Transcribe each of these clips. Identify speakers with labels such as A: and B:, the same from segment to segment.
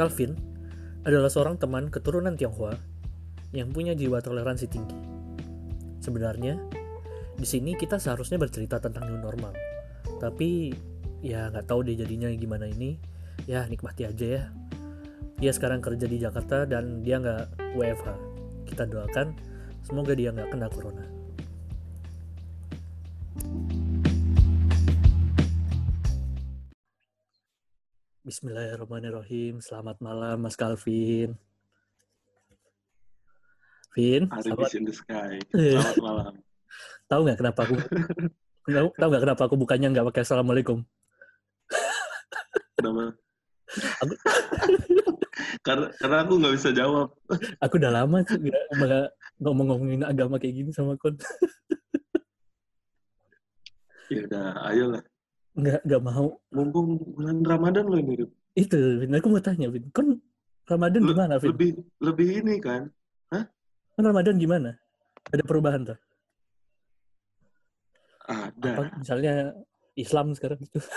A: Calvin adalah seorang teman keturunan Tionghoa yang punya jiwa toleransi tinggi. Sebenarnya, di sini kita seharusnya bercerita tentang new normal. Tapi ya nggak tahu deh jadinya gimana ini. Ya nikmati aja ya. Dia sekarang kerja di Jakarta dan dia nggak WFH. Kita doakan semoga dia nggak kena corona. Bismillahirrahmanirrahim. Selamat malam Mas Calvin. Vin,
B: Arifis in the sky.
A: Iya.
B: Selamat malam.
A: tahu nggak kenapa aku tahu tahu nggak kenapa aku bukannya nggak pakai assalamualaikum?
B: Kenapa?
A: Aku-
B: karena karena aku nggak bisa jawab.
A: Aku udah lama nggak nggak ngomong-ngomongin agama kayak gini sama kon.
B: Ya udah, ayolah.
A: Nggak nggak mau.
B: Mumpung bulan Ramadan loh ini. Rip.
A: Itu, Vin. Aku mau tanya, Vin. Kon Ramadan
B: Le-
A: gimana, Vin?
B: Lebih lebih ini kan.
A: Kon Ramadan gimana? Ada perubahan tuh?
B: Ada.
A: Apa, misalnya Islam sekarang itu.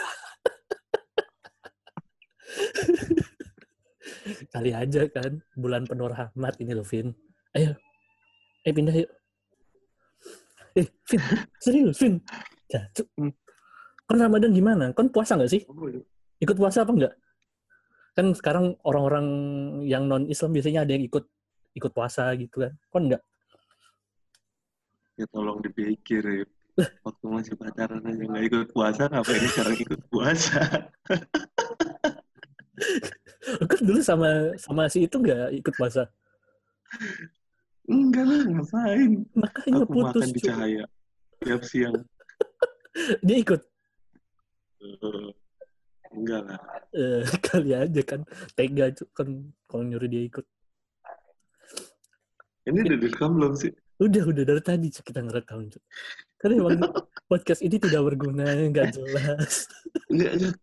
A: Kali aja kan, bulan penuh rahmat ini loh, Vin. Ayo, eh pindah yuk. Eh, Vin, serius, Vin. Cu-
B: Hmm.
A: Kon Ramadan gimana? Kon puasa nggak sih?
B: Apa ya?
A: Ikut puasa apa enggak? Kan sekarang orang-orang yang non-Islam biasanya ada yang ikut ikut puasa gitu kan. Kon enggak?
B: Ya tolong dipikir. Rip. Waktu masih pacaran aja nggak ikut puasa, ngapain sekarang ikut puasa?
A: Kan dulu sama sama si itu enggak ikut puasa.
B: Enggak lah, ngapain?
A: Makanya
B: Aku
A: putus.
B: makan di cahaya. Tiap siang.
A: Dia ikut.
B: Enggak lah.
A: Eh, kali aja kan tega kan kalau nyuruh dia ikut.
B: Ini udah direkam belum sih?
A: Udah udah dari tadi kita ngerekam. Karena emang podcast ini tidak berguna, nggak jelas.
B: Enggak, enggak.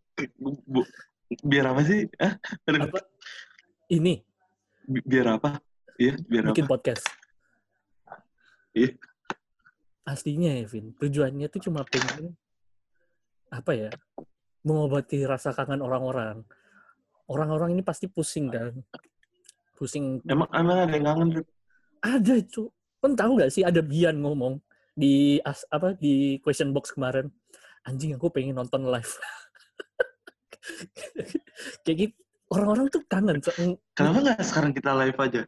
B: Biar apa sih? Ah, aduh.
A: Apa? Ini
B: Bi- biar apa? Iya, biar
A: bikin
B: apa?
A: podcast.
B: Iya.
A: Aslinya ya, Vin. Tujuannya tuh cuma pengen apa ya? Mengobati rasa kangen orang-orang. Orang-orang ini pasti pusing kan. Pusing
B: Emang emang ada yang kangen
A: ada, cu. Kan tahu nggak sih ada Bian ngomong di as, apa di question box kemarin. Anjing aku pengen nonton live. Kayak gitu. Orang-orang tuh kangen.
B: Kenapa nggak sekarang kita live aja?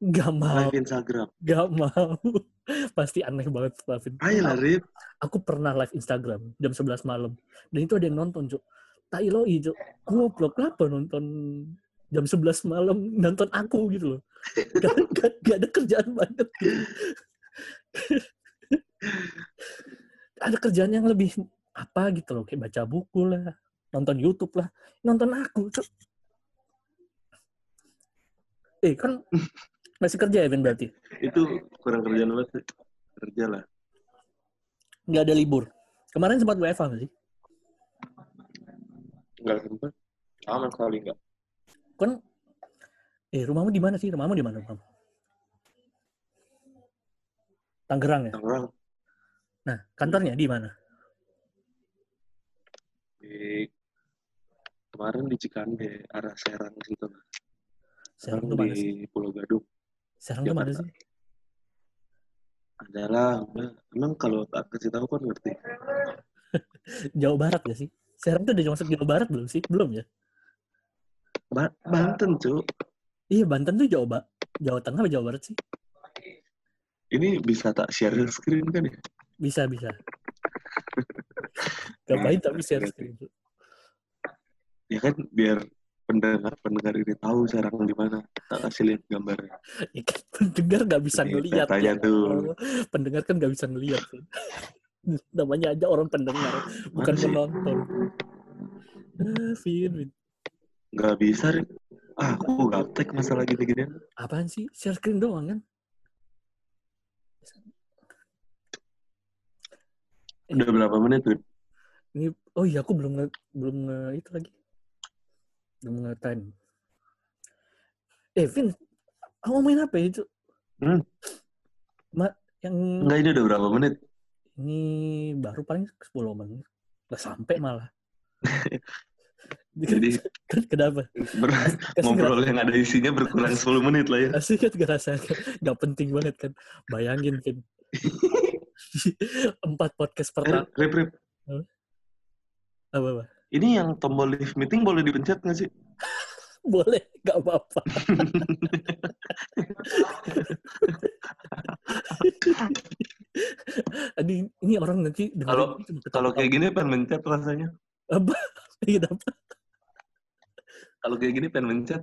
A: Gak mau.
B: Live Instagram.
A: Gak mau. Pasti aneh banget, Vin.
B: Ayo lah, Rip.
A: aku pernah live Instagram jam 11 malam dan itu ada yang nonton cuk tak iloi cuk goblok apa nonton jam 11 malam nonton aku gitu loh gak, gak, gak ada kerjaan banget ada kerjaan yang lebih apa gitu loh kayak baca buku lah nonton YouTube lah nonton aku cuk eh kan masih kerja ya Ben berarti
B: Itu kurang kerjaan banget sih. Kerja lah.
A: nggak ada libur kemarin sempat WFH nggak sih
B: Nggak sempat. Sama sekali nggak.
A: kan eh rumahmu di mana sih rumahmu di mana rumahmu Tangerang ya
B: Tangerang.
A: nah kantornya di mana
B: Di kemarin di Cikande, arah Serang situ.
A: Serang
B: di Pulau Gadung.
A: Serang tuh mana
B: Jakarta.
A: sih
B: Adalah. Emang kalau tak kasih tahu kan ngerti.
A: Jawa Barat gak sih Serang tuh udah masuk Jawa Barat belum sih belum ya
B: Ba- Banten, Cuk.
A: iya Banten tuh Jawa ba Jawa Tengah apa Jawa Barat sih
B: Ini bisa tak share screen kan ya?
A: bisa bisa ngapain tapi share screen
B: Ya kan biar pendengar pendengar ini tahu Serang di mana. Tak kasih lihat gambarnya.
A: Ya kan pendengar nggak bisa ngelihat ya.
B: tuh.
A: pendengar kan nggak bisa ngelihat kan. namanya aja orang pendengar bukan
B: Mana sih?
A: penonton ah, Vin.
B: Nggak bisa, Rip. Ah, aku gaptek masalah gini-gini.
A: apaan sih share screen doang kan
B: Udah berapa menit, Rip?
A: ini oh iya aku belum nge, belum nge, itu lagi nge time eh Vin aku ngomongin apa ya itu
B: Hmm.
A: Ma, yang
B: Enggak, ini udah berapa menit?
A: ini baru paling 10 menit nggak sampai malah
B: Jadi
A: kan kenapa
B: ber-
A: Kasih
B: ngobrol yang ada isinya berkurang 10 menit lah ya.
A: Asli kan ngerasa nggak penting banget kan. Bayangin kan. Empat podcast pertama.
B: Rip, Rip,
A: Apa, apa?
B: Ini yang tombol live meeting boleh dipencet nggak sih?
A: Boleh, nggak apa-apa. ini, ini orang nanti
B: Kalau- Kalau kayak gini pengen mencet rasanya.
A: apa? Iya, apa?
B: Kalau kayak gini pengen mencet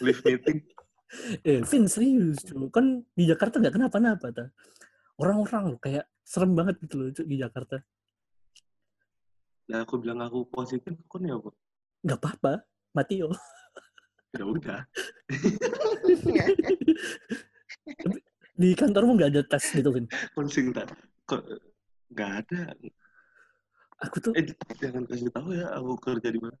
B: live meeting.
A: Eh, Vin serius, cu. kan di Jakarta nggak kenapa-napa ta. Orang-orang kayak serem banget gitu loh di Jakarta.
B: Nah, aku bilang aku positif, kok nih apa?
A: Nggak apa-apa, mati yo.
B: Ya udah.
A: di kantormu nggak ada tes gitu, Vin.
B: Konsing tak. Kok nggak ada.
A: Aku tuh,
B: Eh, jangan kasih tahu ya aku kerja di mana.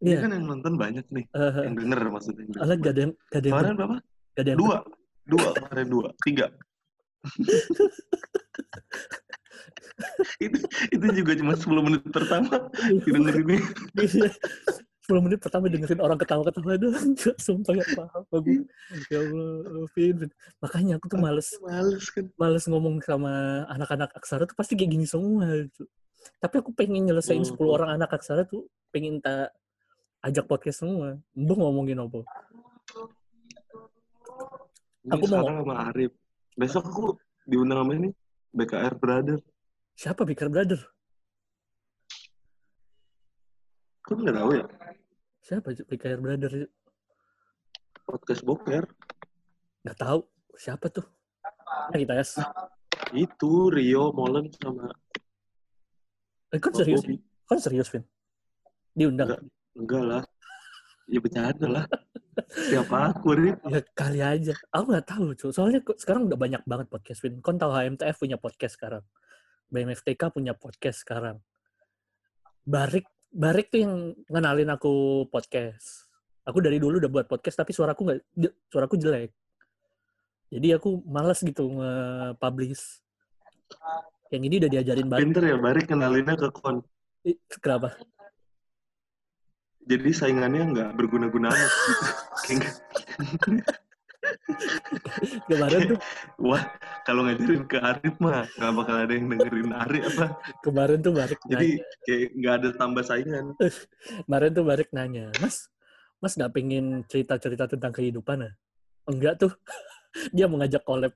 B: Ini
A: iya,
B: kan yang nonton banyak nih.
A: eh,
B: Yang denger maksudnya.
A: Alah gak ada yang gak ada yang
B: Kemarin berapa?
A: gak ada yang
B: Dua. Dua kemarin dua. Tiga. itu itu juga cuma 10 menit pertama didengerin
A: Iya. 10 menit pertama dengerin orang ketawa-ketawa doang. Sumpah gak paham aku. Ya Allah, Vin. Makanya aku tuh males
B: males kan
A: males ngomong sama anak-anak aksara tuh pasti kayak gini semua. gitu. Tapi aku pengen nyelesain
B: Oh.
A: 10 orang anak aksara tuh pengen tak ajak podcast semua. Mbak ngomongin apa?
B: Ini
A: Aku mau-
B: sama Arif besok aku diundang sama ini BKR Brother
A: Siapa Bikar Brother?
B: kok nggak tahu ya
A: Siapa Bikar Brother?
B: podcast boker
A: Gak tahu. Siapa tuh? Nah, kita ya.
B: itu Rio Molen sama
A: Eh, kan serius? Kan serius, Vin? Diundang?
B: Enggak. enggak lah ya bercanda lah siapa aku Rip
A: Ya kali aja. Aku nggak tahu, cuy. Soalnya sekarang udah banyak banget podcast, Vin. Kon tahu HMTF punya podcast sekarang. BMFTK punya podcast sekarang. Barik, Barik tuh yang ngenalin aku podcast. Aku dari dulu udah buat podcast, tapi suaraku nggak, suaraku jelek. Jadi aku malas gitu nge-publish. Yang ini udah diajarin Barik.
B: pinter ya Barik kenalinnya ke Kon
A: Kenapa?
B: Jadi saingannya nggak berguna-guna amat gitu. Kayak,
A: Kemarin tuh,
B: wah kalau ngajarin ke Arif mah nggak bakal ada yang dengerin Arif apa
A: kemarin tuh Barik
B: jadi kayak nggak ada tambah saingan
A: Kemarin tuh Barik nanya, Mas, Mas nggak pengen cerita-cerita tentang kehidupan ya? Enggak tuh. Dia mau ngajak collab.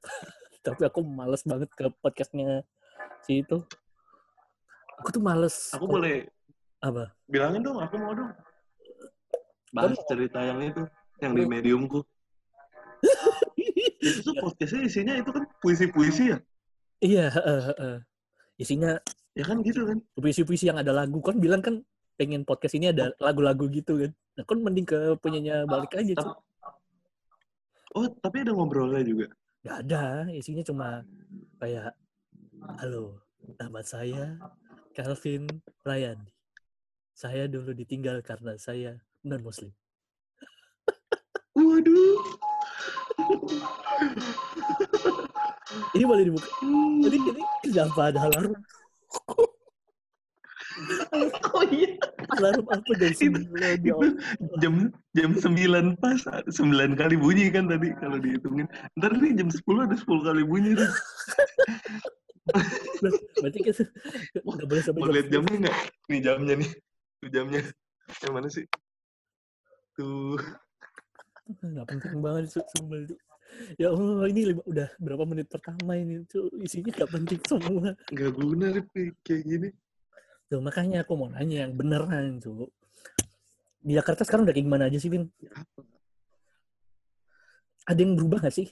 A: Tapi aku males banget ke podcastnya si itu. Aku tuh males.
B: aku boleh
A: Apa?
B: bilangin dong aku mau dong bahas cerita yang itu yang di mediumku itu tuh podcastnya isinya itu kan puisi-puisi ya
A: Iya, eh, eh. isinya
B: ya kan gitu kan
A: puisi-puisi yang ada lagu. Kan bilang kan pengen podcast ini ada lagu-lagu gitu kan. Nah, kan mending ke punyanya balik aja.
B: Tapi- oh tapi ada ngobrolnya juga
A: Gak ada, isinya cuma kayak, halo, nama saya Calvin Rayandi. Saya dulu ditinggal karena saya non-muslim.
B: waduh.
A: Ini boleh dibuka. Jadi ini kenapa ada alarm?
B: oh iya.
A: Alarm apa dari sini?
B: itu jam jam 9 pas. 9 kali bunyi kan tadi kalau dihitungin. Ntar nih jam 10 ada 10 kali bunyi tuh.
A: Berarti kita nggak boleh sampai
B: mau
A: jam
B: lihat jamnya nggak? Nih jamnya nih. Jamnya. Yang mana sih tuh
A: nggak penting banget su- sumpah itu. Ya Allah, ini lima- udah berapa menit pertama ini tuh isinya nggak penting semua.
B: nggak guna Rip, kayak gini
A: Tuh, makanya aku mau nanya yang beneran tuh. Di Jakarta sekarang udah kayak gimana aja sih, Vin?
B: apa
A: Ada yang berubah nggak sih?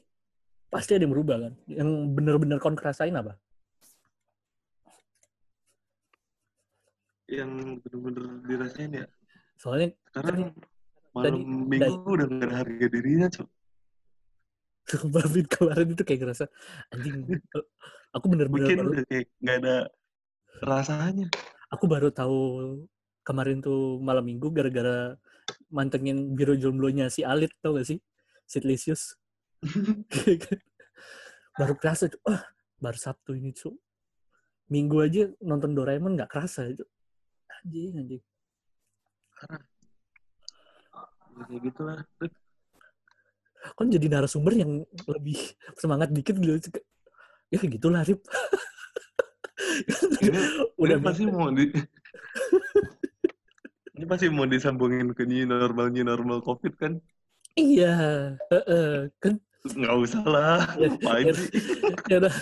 A: Pasti ada yang berubah kan? Yang bener-bener kon kerasain apa?
B: yang bener-bener dirasain ya
A: Soalnya
B: sekarang malam
A: tadi-
B: minggu udah nggak ada harga dirinya cok.
A: Vin kemarin itu kayak ngerasa anjing aku bener-bener
B: weekend
A: baru,
B: udah kayak nggak ada rasanya.
A: Aku baru tahu kemarin tuh malam minggu gara-gara mantengin biro jomblonya si Alit tau gak sih? Sitlisius baru kerasa tuh ah baru Sabtu ini cu minggu aja nonton Doraemon nggak kerasa itu anjing anjing
C: kayak gitulah.
A: Kan jadi narasumber yang lebih semangat dikit gitu. Ya gitulah, Rip.
C: ini
A: Udah
C: ini pasti mau di ini pasti mau disambungin ke new normal new normal covid kan
A: Iya, heeh. kan
C: nggak usah lah
A: Ya,
C: ngapain
A: ya,
C: sih
A: ya udah.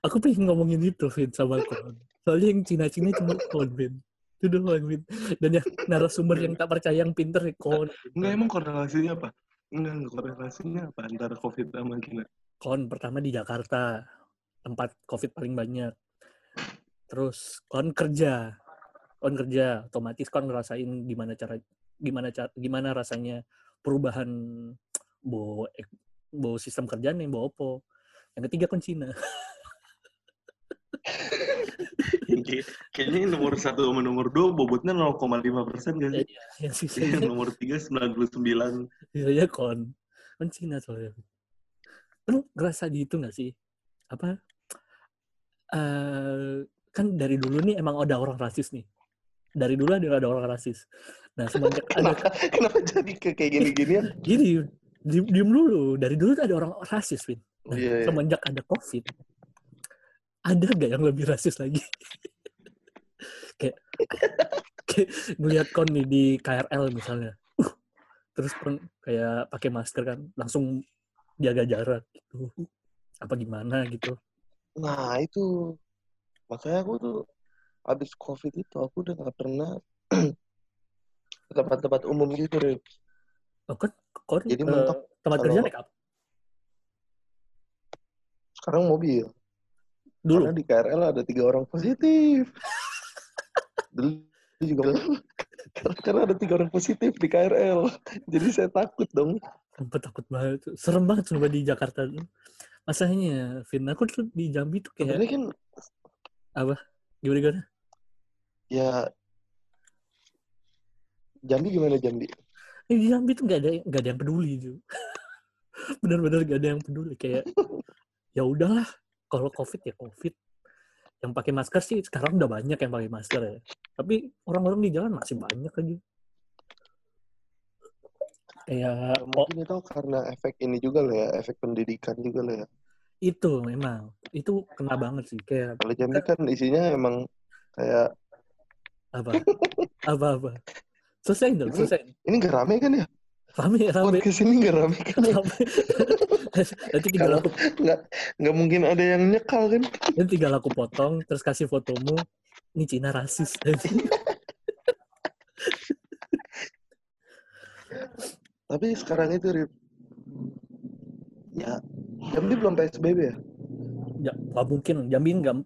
A: aku pengen ngomongin itu, Vin, sama Kon. Soalnya yang Cina-Cina cuma Kon, Vin. Itu doang. Dan yang narasumber yang tak percaya yang pinter, ya Kon.
C: Enggak emang korelasinya apa? Enggak, enggak korelasinya apa antara COVID sama Cina?
A: Kon pertama di Jakarta, tempat COVID paling banyak. Terus kon kerja, kon kerja, otomatis kon ngerasain gimana cara, gimana cara, gimana rasanya perubahan bo, ek- bo sistem kerjaan yang bo opo. Yang ketiga kon Cina.
C: Kayak- Kayaknya nomor satu sama nomor dua bobotnya 0,5 persen gak sih?
A: yang sisanya
C: nomor tiga 99.
A: Iya ya kon. Kon Cina soalnya. Lu ngerasa gitu nggak sih? Apa? eh kan dari dulu nih emang ada orang rasis nih. Dari dulu ada ada orang rasis. Nah semenjak ada
B: Kenapa, kenapa jadi kayak gini-ginian?
A: gini, diem, diem dulu. Dari dulu tuh ada orang rasis, Win. Nah,
B: Iya, iya.
A: semenjak ada COVID, ada gak yang lebih rasis lagi? kayak, kayak ngeliat kon nih di KRL misalnya. Uh, terus kon kayak pakai masker kan, langsung jaga jarak gitu. Apa gimana gitu.
B: Nah, itu. Makanya aku tuh habis COVID itu aku udah nggak pernah ke tempat-tempat umum gitu, Rip.
A: Oh, kan kon
B: Jadi
A: eh,
B: mentok
A: tempat kerja naik apa?
B: Sekarang mobil.
A: Dulu.
B: Karena di KRL ada tiga orang positif. Dulu juga karena ada tiga orang positif di KRL. Jadi saya takut dong.
A: Sumpah takut banget. Serem banget sumpah di Jakarta. Masanya, Vin, aku tuh di Jambi tuh kayak
B: kan
A: gimana gimana?
B: ya Jambi gimana Jambi?
A: Eh, di Jambi tuh gak ada gak ada yang peduli itu. Bener-bener gak ada yang peduli kayak ya udahlah kalau covid ya covid. Yang pakai masker sih sekarang udah banyak yang pakai masker ya. Tapi orang-orang di jalan masih banyak lagi. Kayak oh,
B: Mungkin itu karena efek ini juga lah ya, efek pendidikan juga lah ya.
A: itu memang itu kena banget sih kayak
B: Kalau Jambi kan isinya emang kayak
A: apa apa apa selesai dong selesai
B: ini gak rame kan ya?
A: rame rame
B: Podcast ini gak rame kan ya?
A: rame nanti tinggal aku
B: nggak nggak mungkin ada yang nyekal kan?
A: nanti tinggal aku potong terus kasih fotomu ini Cina rasis
B: Tapi sekarang itu Rip, ya Jambi belum PSBB ya?
A: ya nggak mungkin Jambi nggak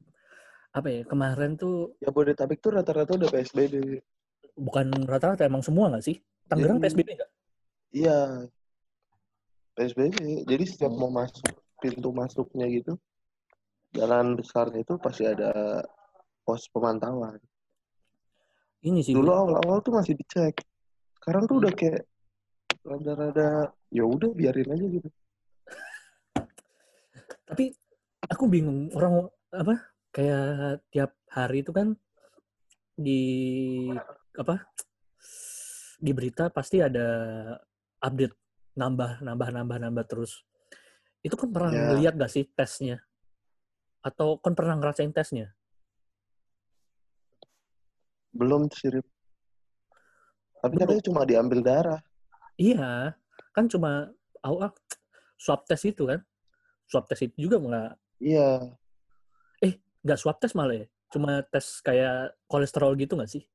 A: apa ya kemarin tuh
B: Ya Bodetabek tuh rata-rata udah PSBB.
A: bukan rata-rata emang semua nggak sih Tangerang
B: Jadi-
A: PSBB nggak
B: Iya. PSBB. Jadi setiap mau masuk pintu masuknya gitu, jalan besarnya itu pasti ada pos pemantauan.
A: ini sih
B: Dulu awal-awal tuh masih dicek. Sekarang tuh udah kayak rada-rada ya udah biarin aja gitu.
A: tapi aku bingung orang apa kayak tiap hari itu kan di apa di berita pasti ada update nambah nambah nambah nambah terus itu kan pernah
B: Ya.
A: ngeliat gak sih tesnya atau kan pernah ngerasain tesnya
B: Belum sih, Rip. Tapi
A: Belum.
B: katanya cuma diambil darah.
A: iya kan cuma awal swab test itu kan swab test itu juga nggak
B: Iya.
A: nggak swab test malah ya cuma tes kayak kolesterol gitu nggak sih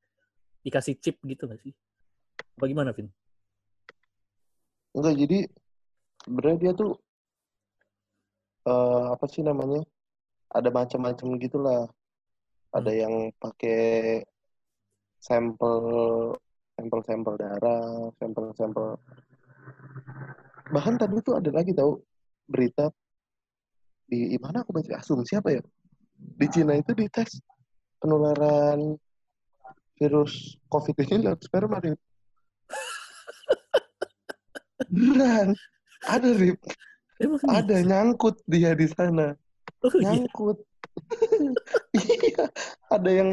A: dikasih chip gitu nggak sih bagaimana Vin
B: Enggak, jadi sebenarnya dia tuh eh apa sih namanya? Ada macam-macam gitulah. Ada
A: Hmm.
B: yang pakai sampel sampel-sampel darah, sampel-sampel. Bahkan tadi tuh ada lagi tahu berita di di mana aku baca asumsi apa ya? Di Cina itu dites penularan virus COVID ini lewat sperma, Rip. Beneran. Ada, Rip.
A: emang
B: Ada nyangkut dia di sana.
A: oh, iya.
B: Nyangkut. Iya. Ada yang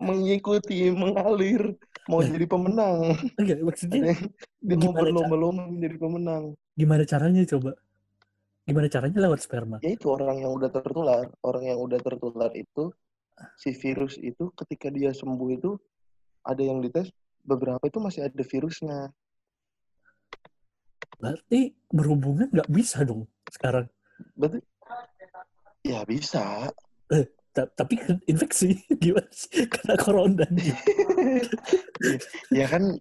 B: mengikuti, mengalir
D: mau
A: Nah.
D: jadi pemenang.
A: enggak maksudnya
D: dia mau berlomba-lomba menjadi pemenang.
A: gimana caranya coba gimana caranya lewat sperma
D: Ya itu orang yang udah tertular, orang yang udah tertular itu si virus itu ketika dia sembuh itu ada yang dites beberapa itu masih ada virusnya.
A: berarti berhubungan nggak bisa dong sekarang
D: Berarti ya bisa.
A: Ta- tapi kan infeksi. Gimana sih? Kena corona nih.
D: Ya kan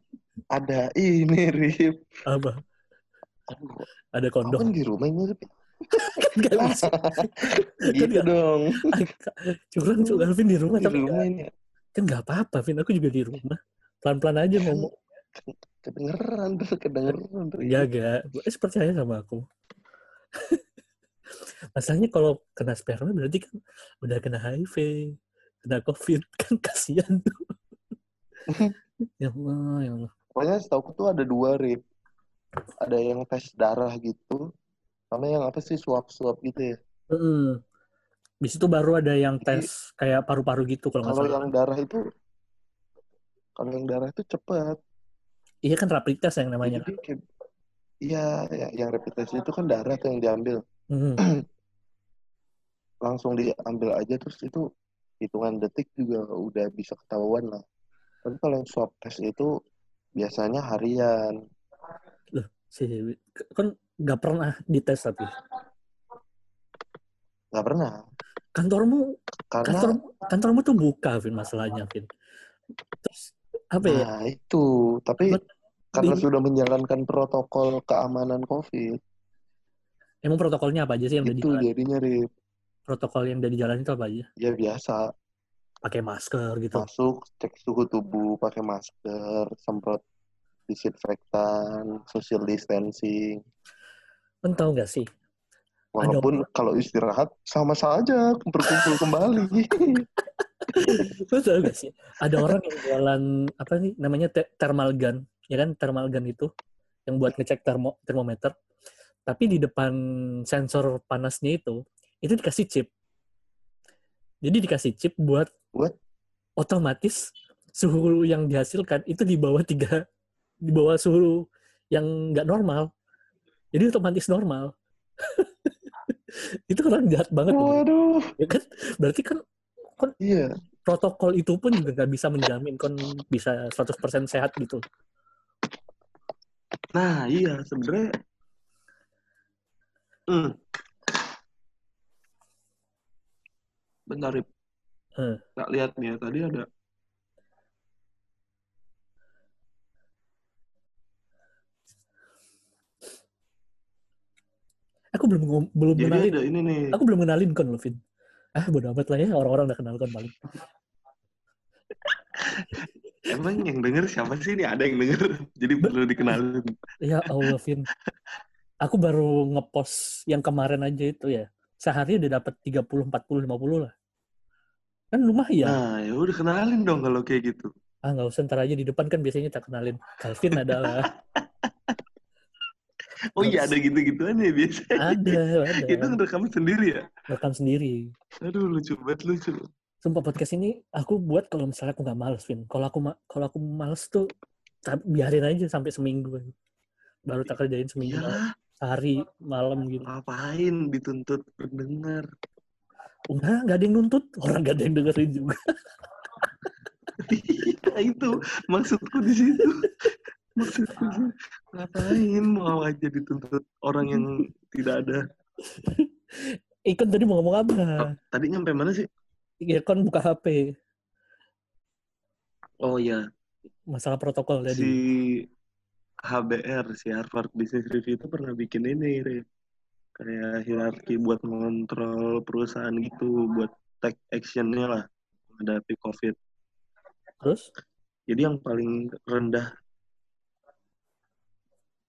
D: ada ini Rip.
A: apa?
D: Aduh,
A: ada kondom.
D: kan di rumah ini Rip.
A: kan nggak bisa.
D: Gitu
A: nggak-
D: dong.
A: curang curang Alvin di rumah
D: Di
A: tapi
D: rumah ini.
A: kan nggak apa-apa Vin. Aku juga di rumah. Pelan-pelan aja ngomong.
D: Kedengeran terus kedengeran terus.
A: Iya gak. Eh, percaya sama aku masalahnya kalau kena sperma berarti kan udah kena HIV kena COVID kan kasihan tuh ya Allah ya Allah
D: Pokoknya setahu tuh ada dua Rip. Ada yang tes darah gitu, sama yang apa sih suap-suap gitu ya.
A: Heeh. Di situ baru ada yang
D: Jadi-
A: tes kayak paru-paru gitu kalau nggak
D: Kalau
A: salah.
D: yang darah itu, kalau yang darah itu cepat.
A: Iya kan rapid test yang namanya.
D: Jadi Iya, ya, yang rapid test itu kan darah tuh yang diambil.
A: Hmm.
D: Langsung diambil aja terus itu hitungan detik juga udah bisa ketahuan lah. Tapi kalau yang swab test itu biasanya harian.
A: Si kan nggak pernah dites tapi
D: Nggak pernah.
A: kantormu
D: Karena,
A: kantor kantormu tuh buka Vin masalahnya Vin. Terus apa ya?
D: nah itu. Tapi
A: Buat
D: karena sudah menjalankan protokol keamanan COVID,
A: Emang protokolnya apa aja sih yang udah
D: itu
A: dijalan?
D: jadinya Rip.
A: Protokol yang udah dijalan itu apa aja?
D: ya biasa
A: Pakai masker gitu.
D: masuk cek suhu tubuh pakai masker semprot disinfektan social distancing
A: Kan tahu nggak sih?
D: walaupun kalau istirahat sama saja berkumpul kembali
A: Lo tau gak sih? Ada orang yang jualan apa nih namanya thermal gun, ya kan thermal gun itu yang buat ngecek termo termometer. Tapi di depan sensor panasnya itu, itu dikasih chip. Jadi dikasih chip buat
D: Buat?
A: otomatis suhu yang dihasilkan itu di bawah tiga, di bawah suhu yang nggak normal. Jadi otomatis normal. itu orang jahat banget.
D: waduh
A: Ya kan? Berarti kan
D: iya
A: protokol itu pun juga nggak bisa menjamin kon bisa 100% sehat gitu.
B: Nah, iya sebenarnya. Hmm. Bentar, Rip.
A: Hmm.
B: Nggak lihat nih ya, tadi ada
A: Aku belum belum
B: jadi
A: kenalin.
B: ada ini nih.
A: Aku belum kenalin kon Lovin. Ah, bodo amat lah ya, orang-orang udah kenal kon paling.
B: Emang yang denger siapa sih ini? Ada yang denger. Jadi perlu dikenalin.
A: Ya Allah, Vin. Aku baru ngepost yang kemarin aja itu ya. Sehari udah dapat 30, 40, 50 lah. Kan lumayan.
B: Nah, ya udah kenalin dong kalau kayak gitu.
A: Ah, nggak usah ntar aja di depan kan biasanya tak kenalin. Calvin adalah
B: Oh iya ada gitu-gituan ya biasanya.
A: ada, ada.
B: Itu ngerekam sendiri ya?
A: Rekam sendiri.
B: Aduh lucu banget lucu.
A: Sumpah podcast ini aku buat kalau misalnya aku nggak males, Vin. Kalau aku ma- kalau aku males tuh biarin aja sampai seminggu. Baru tak kerjain seminggu,
B: Ya
A: sehari, malam gitu.
B: ngapain dituntut pendengar.
A: Enggak, nggak ada yang nuntut. Orang nggak ada yang dengerin juga.
B: Iya itu maksudku di situ. Maksudku di situ. ngapain mau aja dituntut orang yang tidak ada.
A: Ikon tadi mau ngomong apa?
B: Oh, tadi nyampe mana sih?
A: Ya kon buka HP.
B: Oh iya,
A: Masalah protokol tadi.
B: si HBR, si Harvard Business Review itu pernah bikin ini, Rip. Kayak hierarki buat mengontrol perusahaan gitu, buat take action-nya lah menghadapi COVID.
A: Terus?
B: Jadi yang paling rendah,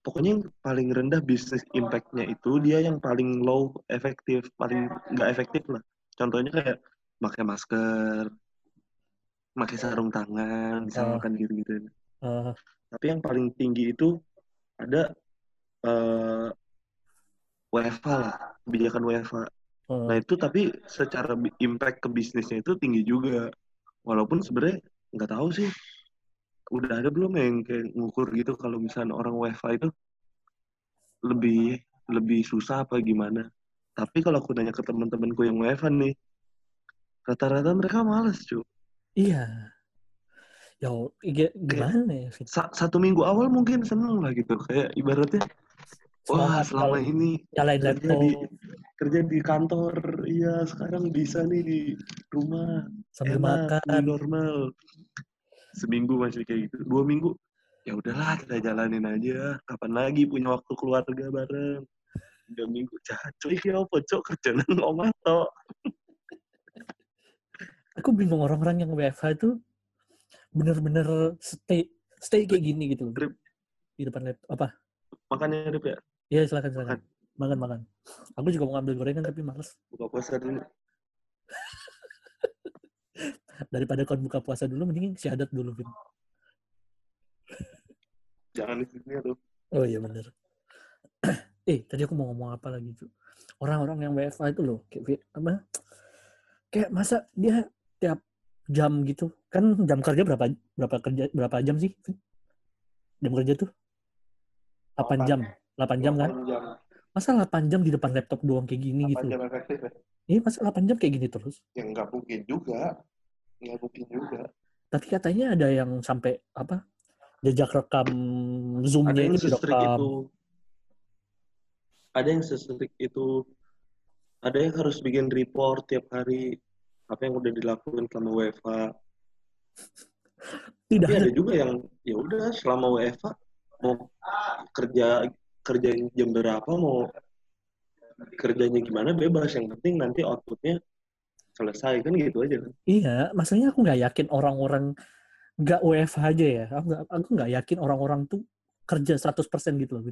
B: pokoknya yang paling rendah bisnis impact-nya itu dia yang paling low efektif, paling nggak efektif lah. Contohnya kayak pakai masker, pakai sarung tangan, bisa
A: Oh.
B: makan gitu-gitu.
A: eh,
B: Tapi yang paling tinggi itu ada eh WFH lah, kebijakan WFH.
A: eh,
B: Nah itu tapi secara impact ke bisnisnya itu tinggi juga. Walaupun sebenarnya nggak tahu sih udah ada belum yang kayak ngukur gitu kalau misalnya orang WiFi itu lebih lebih susah apa gimana? Tapi kalau aku nanya ke teman-temanku yang WiFi nih, rata-rata mereka males cuy.
A: Iya. Ya, iya, gimana ya?
B: Sa- satu minggu awal mungkin seneng lah gitu, kayak ibaratnya wah selama ini
A: nyalain
B: kerja
A: laptop
B: di kerja di kantor, iya sekarang bisa nih di rumah
A: sambil
B: enak,
A: makan.
B: normal. Seminggu masih kayak gitu, dua minggu ya udahlah kita jalanin aja. Kapan lagi punya waktu keluarga bareng? Tiga minggu, cacoy ya apa cok kerja nang omah tok.
A: Aku bingung orang-orang yang WFH itu bener-bener stay stay kayak gini gitu loh.
B: Grip.
A: Di depan laptop. Apa?
B: Makanya Rip ya,
A: Iya, silakan silakan. Makan makan. Aku juga mau ngambil gorengan tapi males.
B: buka puasa dulu.
A: Daripada kau buka puasa dulu mending syahadat dulu, Vin.
B: Jangan di sini tuh.
A: Oh iya bener. eh, tadi aku mau ngomong apa lagi tuh? Orang-orang yang WFH itu loh, kayak apa? Kayak masa dia tiap jam gitu, kan jam kerja berapa berapa kerja berapa jam sih? Jam kerja tuh 8
D: Delapan.
A: jam. 8 jam kan?
D: 8 jam.
A: Masa 8 jam di depan laptop doang kayak gini
D: 8
A: gitu?
D: jam efektif ya?
A: Iya, masa 8 jam kayak gini terus?
D: Ya nggak mungkin juga. Nggak mungkin juga.
A: Tapi katanya ada yang sampai apa? Jejak rekam Zoom-nya itu direkam.
B: itu. Ada yang sestrik itu. Ada yang harus bikin report tiap hari apa yang udah dilakuin selama WFH.
A: Tidak
B: Tapi
A: ada.
B: juga yang ya udah selama WFH mau kerja kerjain jam berapa mau kerjanya gimana bebas yang penting nanti outputnya selesai kan gitu aja kan.
A: Iya, maksudnya aku nggak yakin orang-orang nggak WFH aja ya. Aku nggak, aku nggak yakin orang-orang tuh kerja 100% gitu loh.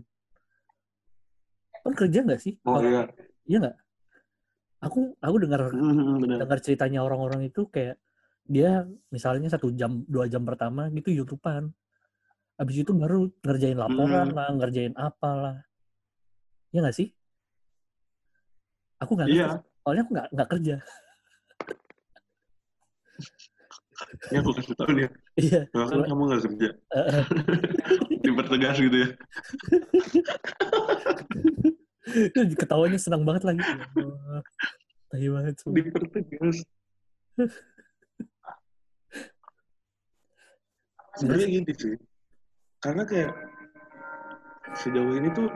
A: Kan kerja nggak sih?
B: Oh iya.
A: Iya nggak? Aku aku dengar
B: Hmm, benar.
A: dengar ceritanya orang-orang itu kayak dia misalnya satu jam dua jam pertama gitu youtubean habis itu baru ngerjain laporan
B: Hmm.
A: lah ngerjain apalah ya nggak sih aku nggak
B: Iya.
A: soalnya aku nggak nggak kerja
B: Ini aku kasih tahu nih.
A: iya
B: kan kamu nggak kerja. Dipertegas gitu ya.
A: ketawanya senang banget lagi Ya tai banget sumpah.
B: Dipertegas. Sebenarnya gini sih. Karena kayak sejauh ini tuh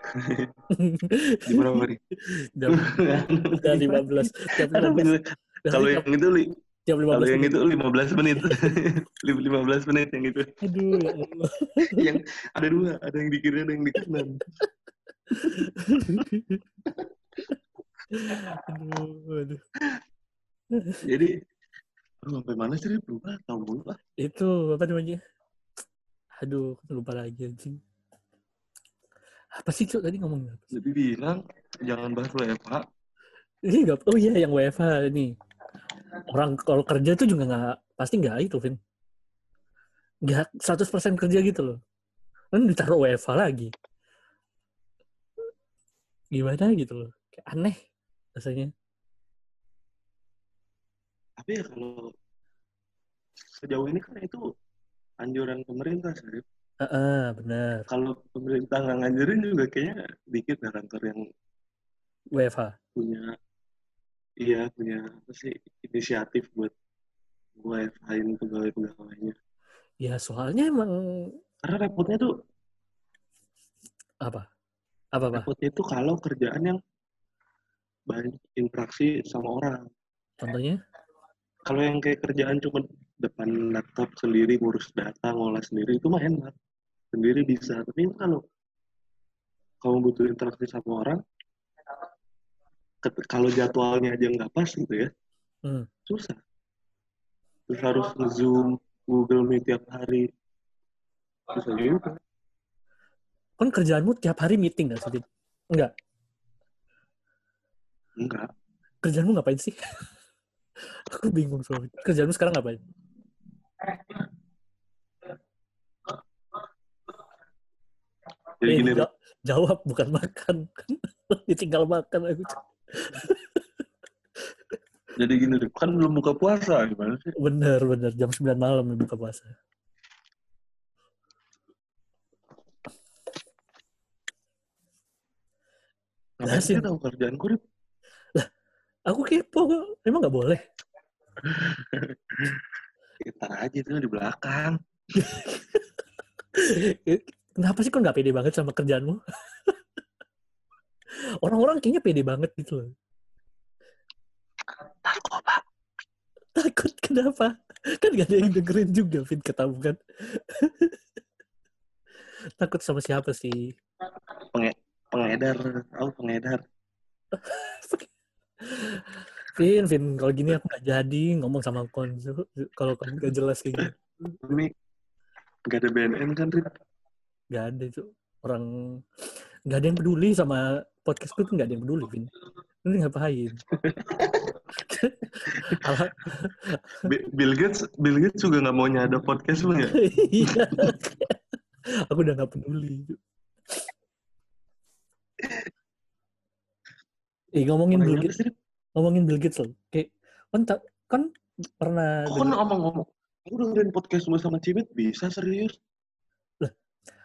B: di berapa nih?
A: jam udah 15 tiap
B: Aduh,
A: 15
B: bener. Kalau yang itu li-
A: tiap
B: kalau
A: 15
B: yang itu 15 menit. 15 menit yang itu.
A: aduh ya Allah
B: Yang ada dua, ada yang di kiri ada yang di kanan.
A: Aduh aduh.
B: Jadi sampai mana sih lupa tahu mulu lah.
A: itu apa namanya? Aduh lupa lagi anjing. Apa sih cok tadi ngomongnya apa?
B: Jadi bilang jangan bahas WFH.
A: ini nggak oh iya yang WFH ini. Orang kalau kerja tuh juga nggak pasti nggak itu Vin. Nggak 100% kerja gitu loh. Kan ditaruh WFH lagi gimana gitu loh kayak aneh rasanya
B: Tapi ya kalau sejauh ini kan itu anjuran pemerintah sih. Rip.
A: Heeh, benar
B: Kalau pemerintah nggak nganjurin juga kayaknya dikit lah kantor yang
A: WFH
B: punya iya punya apa sih inisiatif buat WFH-in pegawai-pegawainya.
A: ya soalnya emang
B: Karena repotnya tuh
A: apa apa apa
B: repotnya tuh kalau kerjaan yang banyak interaksi sama orang.
A: contohnya
B: Kalau yang kayak kerjaan cuma depan laptop sendiri ngurus data ngolah sendiri itu mah enak sendiri bisa. Tapi kalau kamu butuh interaksi sama orang, kalau jadwalnya aja nggak pas gitu ya,
A: Hmm.
B: susah. Terus harus nge-zoom, Google Meet tiap hari. Susah juga.
A: Kan kerjaanmu tiap hari meeting sih Vin? enggak?
B: Enggak.
A: kerjaanmu ngapain sih? Aku bingung soalnya kerjaanmu sekarang ngapain?
B: Jadi
A: Eh,
B: gini,
A: ja- jawab bukan makan. Tinggal makan aku.
B: Jadi gini, kan belum buka puasa gimana sih?
A: bener bener. Jam 9 malam buka puasa
B: Ngapain sih tahu kerjaanku, Rip?
A: Aku kepo kok. Emang nggak boleh?
B: Ntar aja itu di belakang.
A: Kenapa sih kok nggak pede banget sama kerjaanmu? Orang-orang kayaknya pede banget gitu loh.
B: Takut, Pak.
A: Takut kenapa? Kan gak ada yang dengerin juga, Vin, ketamu kan? Takut sama siapa sih?
B: Pengedar. Tahu pengedar.
A: Vin, Vin, kalau gini aku gak jadi ngomong sama konsul kalau kamu gak jelas kayak gitu.
B: Ini nggak ada BNN kan, Rip?
A: Gak ada itu. Orang gak ada yang peduli sama podcastku tuh gak ada yang peduli, Vin. Lu ngapain?
B: Bill Gates, Bill Gates juga nggak mau ada podcast lu ya?
A: Iya. aku udah gak peduli. Eh ngomongin Bill Gates, ngomongin Bill Gates loh. Kayak kan tak- kan pernah
B: Kok kan ngomong-ngomong? Aku dengerin podcast lu sama Cimit bisa serius?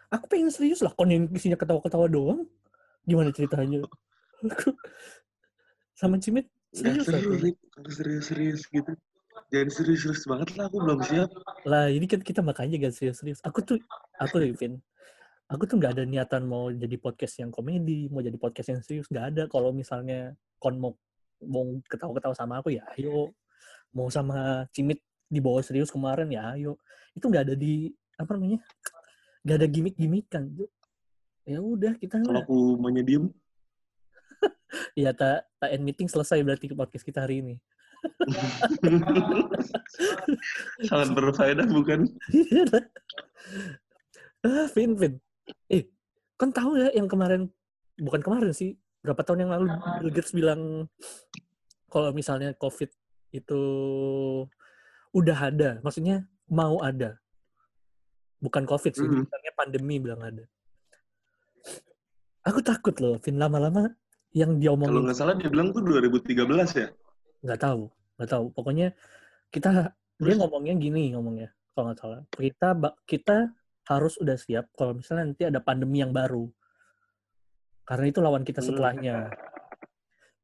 A: aku pengen serius lah kon yang isinya ketawa-ketawa doang gimana ceritanya sama Cimit serius aku.
B: serius, serius-serius gitu. Jangan serius-serius banget lah, aku belum siap.
A: lah ini kan kita makanya gak serius-serius aku tuh aku tuh Vin aku tuh nggak ada niatan mau jadi podcast yang komedi mau jadi podcast yang serius nggak ada. Kalau misalnya kon mau mau ketawa-ketawa sama aku ya ayo. Mau sama Cimit dibawa serius kemarin ya ayo. Itu nggak ada di apa namanya nggak ada gimmick-gimmickan. Ya udah kita
B: Kalau aku maunya diem,
A: ya tak tak end meeting selesai berarti podcast kita hari ini.
B: Sangat berfaedah bukan?
A: ah, Vin, Vin. Kan tahu ya yang kemarin, bukan kemarin sih, berapa tahun yang lalu Bill Gates bilang kalau misalnya COVID itu udah ada, maksudnya mau ada. Bukan COVID sih,
B: Mhm.
A: bilangnya pandemi bilang ada. Aku takut loh, Vin, lama-lama yang
B: Kalau
A: diomongin
B: nggak salah dia bilang tuh 2013 ya?
A: nggak tahu nggak tahu pokoknya kita dia
B: Terus?
A: ngomongnya gini ngomongnya kalau nggak salah kita kita harus udah siap kalau misalnya nanti ada pandemi yang baru. Karena itu lawan kita
B: Hmm.
A: setelahnya.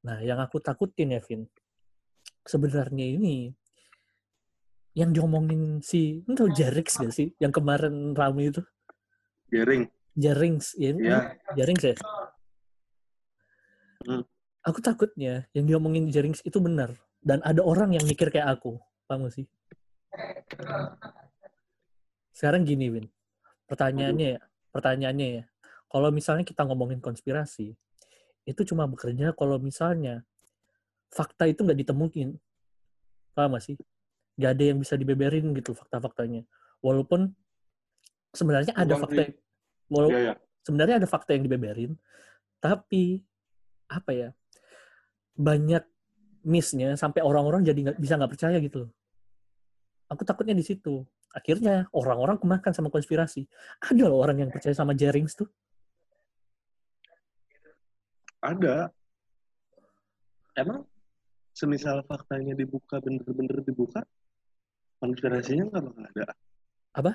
A: Nah yang aku takutin ya Vin sebenarnya ini yang diomongin si lu tahu Jarix gak sih? Yang kemarin rame itu?
B: Garing.
A: Jarings ya, ini
B: Ya.
A: Jarings ya?
B: Hmm.
A: aku takutnya yang diomongin Jarings itu benar. Dan ada orang yang mikir kayak aku. Paham gak sih? Sekarang gini Win pertanyaannya ya pertanyaannya ya kalau misalnya kita ngomongin konspirasi itu cuma bekerja kalau misalnya fakta itu nggak ditemuin paham gak sih nggak ada yang bisa dibeberin gitu fakta-faktanya walaupun sebenarnya ada
B: Bukan
A: fakta
B: sih.
A: walau
B: Iya, ya.
A: sebenarnya ada fakta yang dibeberin, tapi apa ya banyak missnya sampai orang-orang jadi nggak bisa nggak percaya gitu. loh. Aku takutnya di situ. Akhirnya orang-orang kemakan sama konspirasi. Ada loh orang yang percaya sama Jerings tuh.
B: Ada. Emang semisal faktanya dibuka bener-bener dibuka, konspirasinya nggak bakal ada.
A: Apa?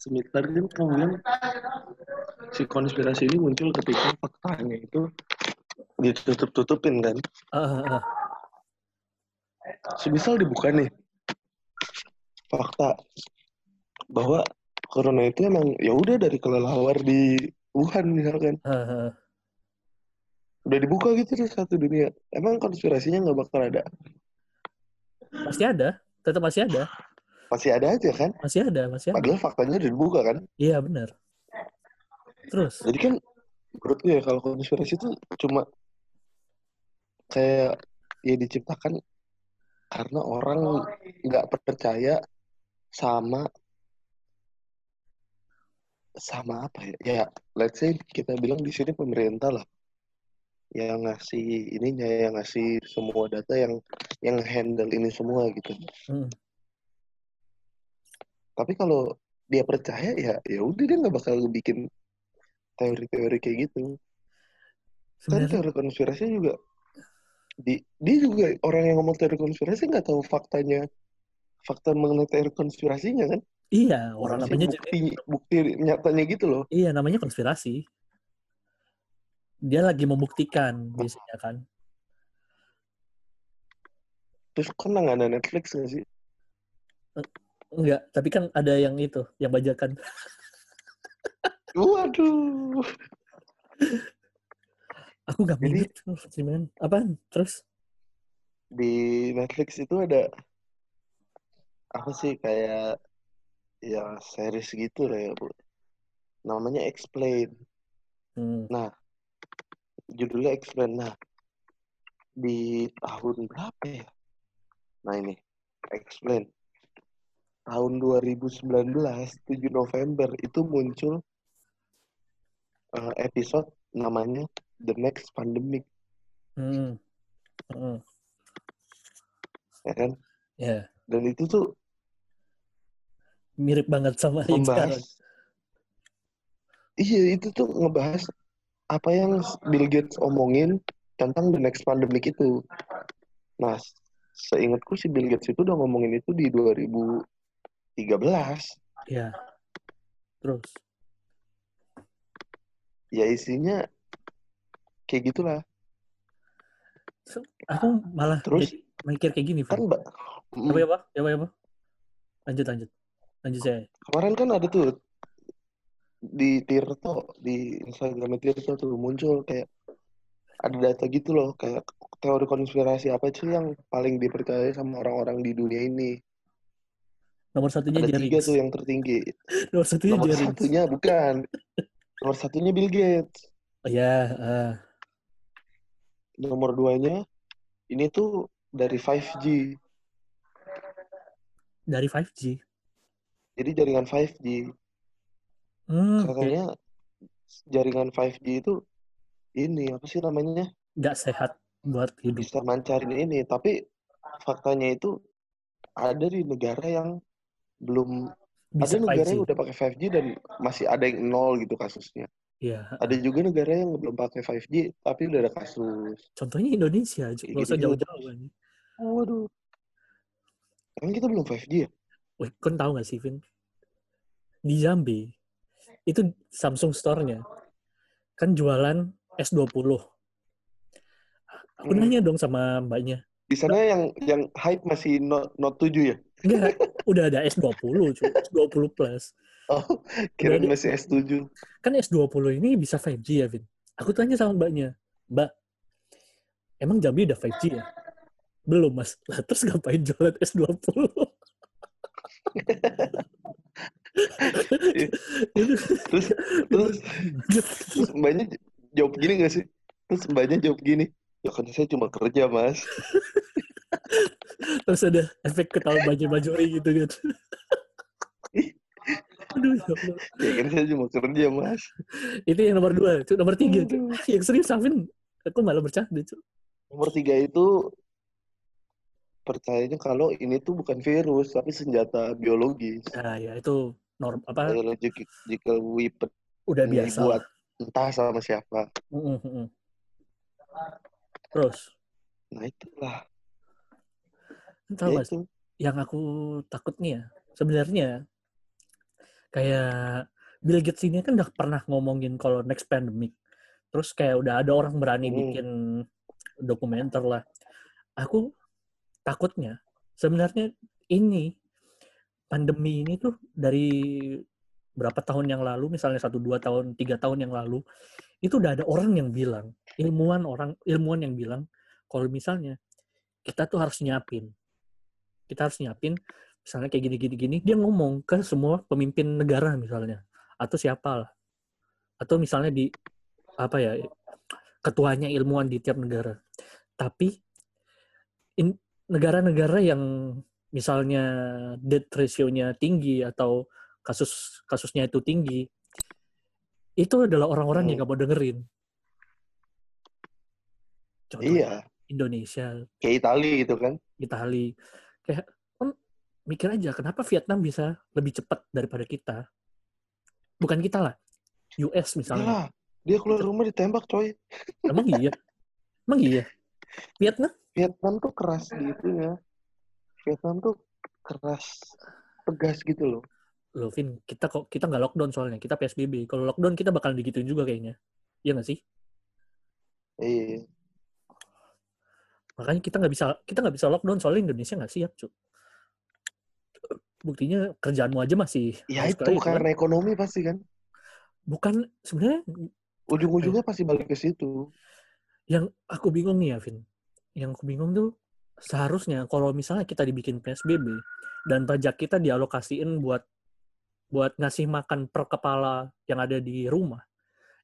B: Semisal kan kamu bilang si konspirasi ini muncul ketika faktanya itu
D: ditutup-tutupin kan
A: Ah, ah, ah.
D: semisal dibuka nih fakta bahah corona itu emang ya udah dari kelelawar di Wuhan misalkan.
A: Ah, ah.
D: udah dibuka gitu tuh satu dunia. Emang konspirasinya nggak bakal ada?
A: Pasti ada, tetap masih ada,
D: masih ada aja kan?
A: Masih ada, masih ada.
D: padahal faktanya udah dibuka kan?
A: Iya benar. Terus,
D: jadi kan menurut gue ya kalau konspirasi itu cuma kayak ya diciptakan karena orang nggak percaya sama. Sama apa ya? Ya let's say kita bilang di sini pemerintah lah yang ngasih ininya yang ngasih semua data yang yang handle ini semua gitu.
A: Hmm,
D: tapi kalau dia percaya ya ya udah dia nggak bakal bikin teori-teori kayak gitu. Kan
A: sebenarnya
D: teori konspirasi juga di dia juga orang yang ngomong teori konspirasi nggak tahu faktanya fakta mengenai teori konspirasinya kan
A: iya orang
D: Masih
A: namanya
D: bukti bukti nyatanya gitu loh
A: iya namanya konspirasi. dia lagi membuktikan biasanya kan.
B: Terus kan nggak ada Netflix nggak sih?
A: Enggak, tapi kan ada yang itu, yang bajakan.
B: Waduh.
A: Aku
B: Jadi-
A: minat tuh. Apaan? Terus?
B: Di Netflix itu ada apa sih kayak ya series gitu lah ya, Bu. Namanya Explain.
A: Hmm.
B: Judulnya Explain. Nah, di tahun berapa ya? Nah, ini Explain. Tahun 2019, 7 November itu muncul eh, episode namanya The Next Pandemic,
A: Hmm. Hmm.
B: ya kan?
A: Ya,
B: Dan itu tuh
A: mirip banget sama yang sekarang.
B: iya itu tuh ngebahas apa yang Bill Gates omongin tentang the next pandemic itu nah seingatku si Bill Gates itu udah ngomongin itu di 2013
A: Ya. Terus?
B: ya isinya kayak gitulah
A: Aku malah
B: Terus?
A: mikir kayak gini,
B: kan
A: Vin.
B: mbak
A: Apa ya, Pak? Ya, Pak, ya, Pak? Lanjut, lanjut. Lanjut saya.
B: kemarin kan ada tuh di Tirto di Instagram Tirto tuh muncul kayak ada data gitu loh kayak teori konspirasi apa sih yang paling dipercaya sama orang-orang di dunia ini
A: Nomor satunya
B: ada tiga tuh yang tertinggi
A: Nomor satunya
B: nomor
A: Jerings.
B: satunya bukan nomor satunya Bill Gates
A: Oh, ya, ah.
B: nomor duanya ini tuh dari 5G
A: dari 5G.
B: Jadi jaringan 5G
A: Hmm,
B: katanya jaringan 5G itu ini apa sih namanya
A: nggak sehat buat hidup.
B: bisa mancarin ini tapi faktanya itu ada di negara yang belum
A: Bisa
B: ada negara
A: 5G.
B: yang udah pakai 5G dan masih ada yang nol gitu kasusnya
A: Iya.
B: ada juga negara yang belum pakai 5G tapi udah ada kasus
A: Contohnya Indonesia,
B: Kayak
A: nggak usah jauh-jauh. kan.
B: waduh emang kita belum 5G ya
A: Wih, kon tahu nggak sih, Vin? Di Jambi, itu Samsung Store-nya, kan jualan S20. Aku
B: Hmm.
A: nanya dong sama mbaknya,
B: di sana yang yang hype masih Note, Note 7 ya
A: enggak, udah ada S20, cuy. S20 Plus.
B: oh kirain
A: Udah
B: masih S7
A: Kan S20 ini bisa 5G ya, Vin? Aku tanya sama mbaknya, Mbak, emang Jambi udah 5G ya? Belum, Mas. Lah, terus ngapain jualan S20? Itu
B: terus terus terus mbaknya jawab gini gak sih terus mbaknya jawab gini ya kan saya cuma kerja mas
A: terus ada efek ketawa baju bajori gitu kan aduh ya Allah.
B: ya kan saya cuma kerja mas
A: itu yang nomor dua itu nomor tiga Cuk.
B: Aduh.
A: yang serius Savin aku malah bercanda Cuk.
B: nomor tiga itu percayanya kalau ini tuh bukan virus tapi senjata biologis
A: nah ya itu norm apa?
B: Biological weapon
A: udah biasa.
B: dibuat entah sama siapa.
A: Mm, terus?
B: Nah itulah.
A: Tahu
B: ya
A: sih?
B: itu
A: yang aku takut nih ya sebenarnya kayak Bill Gates ini kan udah pernah ngomongin kalau next pandemic. Terus kayak udah ada orang berani
B: Hmm.
A: bikin dokumenter lah. Aku takutnya. Sebenarnya ini pandemi ini tuh dari berapa tahun yang lalu misalnya satu dua tahun tiga tahun yang lalu itu udah ada orang yang bilang ilmuwan orang ilmuwan yang bilang kalau misalnya kita tuh harus nyiapin kita harus nyiapin misalnya kayak gini gini gini dia ngomong ke semua pemimpin negara misalnya atau siapa lah atau misalnya di apa ya ketuanya ilmuwan di tiap negara. Tapi in- negara-negara yang misalnya death ratio-nya tinggi atau kasus kasusnya itu tinggi itu adalah orang-orang yang
B: Hmm.
A: gak mau dengerin. Contoh
B: iya.
A: Indonesia.
B: Kayak Itali gitu kan.
A: Itali. Kayak kan mikir aja kenapa Vietnam bisa lebih cepat daripada kita? Bukan kita lah US misalnya.
B: Iyalah, dia keluar rumah ditembak coy.
A: Emang iya? Emang iya? Vietnam
B: Vietnam tuh keras di itunya Vietnam tuh keras tegas gitu loh
A: loh Vin kita kok kita nggak lockdown soalnya kita PSBB kalau lockdown kita bakal digituin juga kayaknya iya nggak sih
B: Iya.
A: Makanya kita nggak bisa kita nggak bisa lockdown soalnya Indonesia nggak siap, cuy. Buktinya kerjaanmu aja masih
B: Ya itu
A: gitu kan.
B: karena ekonomi pasti kan.
A: bukan sebenarnya
B: Ujung-ujungnya pasti balik ke situ.
A: yang aku bingung nih ya, Vin. Yang aku bingung tuh seharusnya kalau misalnya kita dibikin PSBB dan pajak kita dialokasiin buat buat ngasih makan per kepala yang ada di rumah,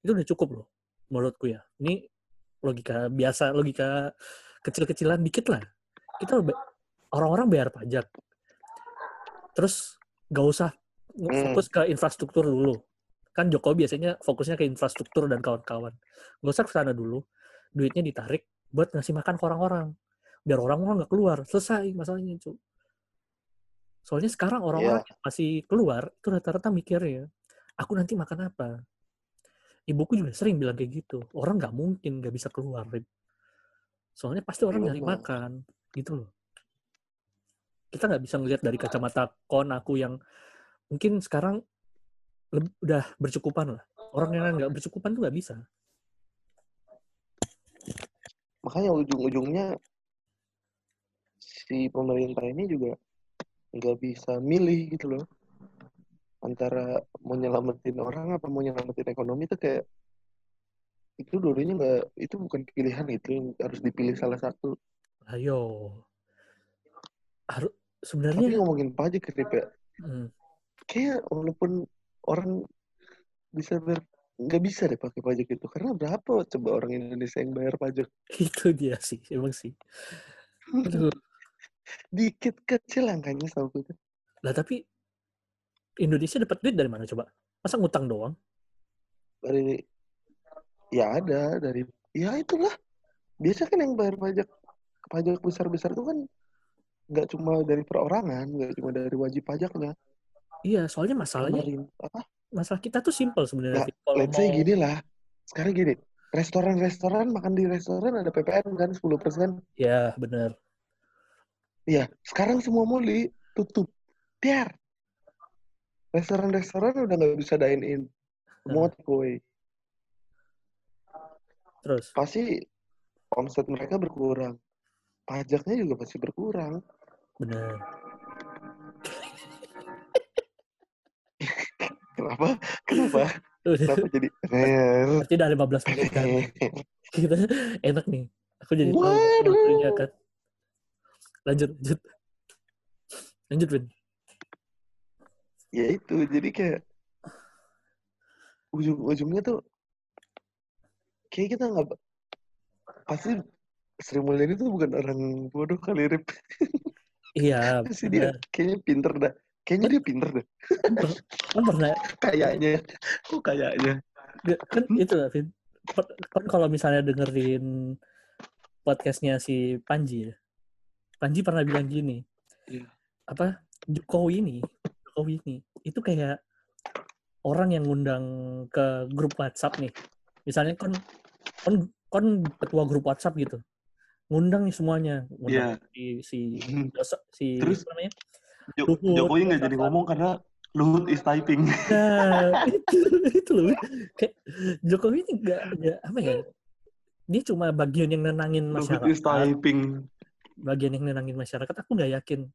A: itu udah cukup loh menurutku ya. Ini logika biasa, logika kecil-kecilan dikit lah. Kita orang-orang bayar pajak. Terus gak usah
B: Hmm.
A: fokus ke infrastruktur dulu. Kan Jokowi biasanya fokusnya ke infrastruktur dan kawan-kawan. Gak usah ke sana dulu. Duitnya ditarik buat ngasih makan ke orang-orang. Biar orang-orang nggak keluar. Selesai masalahnya, cu. Soalnya sekarang orang-orang yang masih keluar, itu rata-rata mikirnya, aku nanti makan apa? Ibuku juga sering bilang kayak gitu. Orang nggak mungkin nggak bisa keluar. Rin. Soalnya pasti orang
B: Iya,
A: nyari makan. Gitu loh. Kita nggak bisa ngelihat dari kacamata kon aku yang mungkin sekarang udah bercukupan lah. Orang yang nggak bercukupan tuh nggak bisa.
B: Makanya ujung-ujungnya si pemerintah ini juga nggak bisa milih gitu loh. Antara mau nyelamatin orang apa mau nyelamatin ekonomi itu kayak itu dulunya nggak itu bukan pilihan itu yang harus dipilih salah satu.
A: Ayo. Harus
B: Tapi
A: sebenarnya
B: ngomongin pajak Rip, ya,
A: hmm,
B: kayak walaupun orang bisa ber nggak bisa deh pakai pajak itu karena berapa coba orang Indonesia yang bayar pajak
A: itu dia sih, emang sih.
B: Dikit kecil angkanya sama itu
A: Lah tapi Indonesia dapat duit dari mana coba? Masa ngutang doang?
B: dari ya ada dari ya itulah biasa kan yang bayar pajak pajak besar besar itu kan nggak cuma dari perorangan nggak cuma dari wajib pajaknya
A: Iya, soalnya masalahnya
B: Pemerintah- apa
A: masalah kita tuh simpel sebenarnya.
B: Nah, let's say gini lah sekarang gini restoran-restoran makan di restoran ada PPN kan 10%
A: Ya, benar.
B: Iya, sekarang semua mall tutup. Tiar. Restoran-restoran udah nggak bisa dine in. Semua takeaway.
A: Terus
B: Pasti omset mereka berkurang. Pajaknya juga pasti berkurang.
A: benar.
B: Kenapa? Kenapa? Kenapa jadi?
A: Berarti udah 15 menit kan. Kita enak nih. Aku jadi tahu waktunya kan. Lanjut, lanjut. Lanjut, Vin.
B: ya itu, jadi kayak ujung-ujungnya tuh kayak kita nggak pasti Sri Mulyani itu bukan orang bodoh kali Rip.
A: Iya,
B: Pasti dia kayaknya pinter dah. Kayaknya dia pinter dah.
A: Kan pernah
B: Kayaknya. Kok kayaknya?
A: Kan itu lah, Vin. Kan kan kalau misalnya dengerin podcastnya si Panji ya. Panji pernah bilang gini.
B: Iya.
A: Apa Jokowi ini, Jokowi ini itu kayak orang yang ngundang ke grup WhatsApp nih. Misalnya kon kon kon ketua grup WhatsApp gitu. Ngundang nih semuanya, ngundang si si si
E: Terus?
A: apa namanya?
E: Jokowi nggak jadi ngomong karena Luhut is typing.
A: Nah, itu itu loh. Kayak Jokowi ini enggak enggak apa ya? Dia cuma bagian yang nenangin
E: Luhut is
A: masyarakat.
E: typing.
A: Bagian yang nenangin masyarakat. Aku nggak yakin.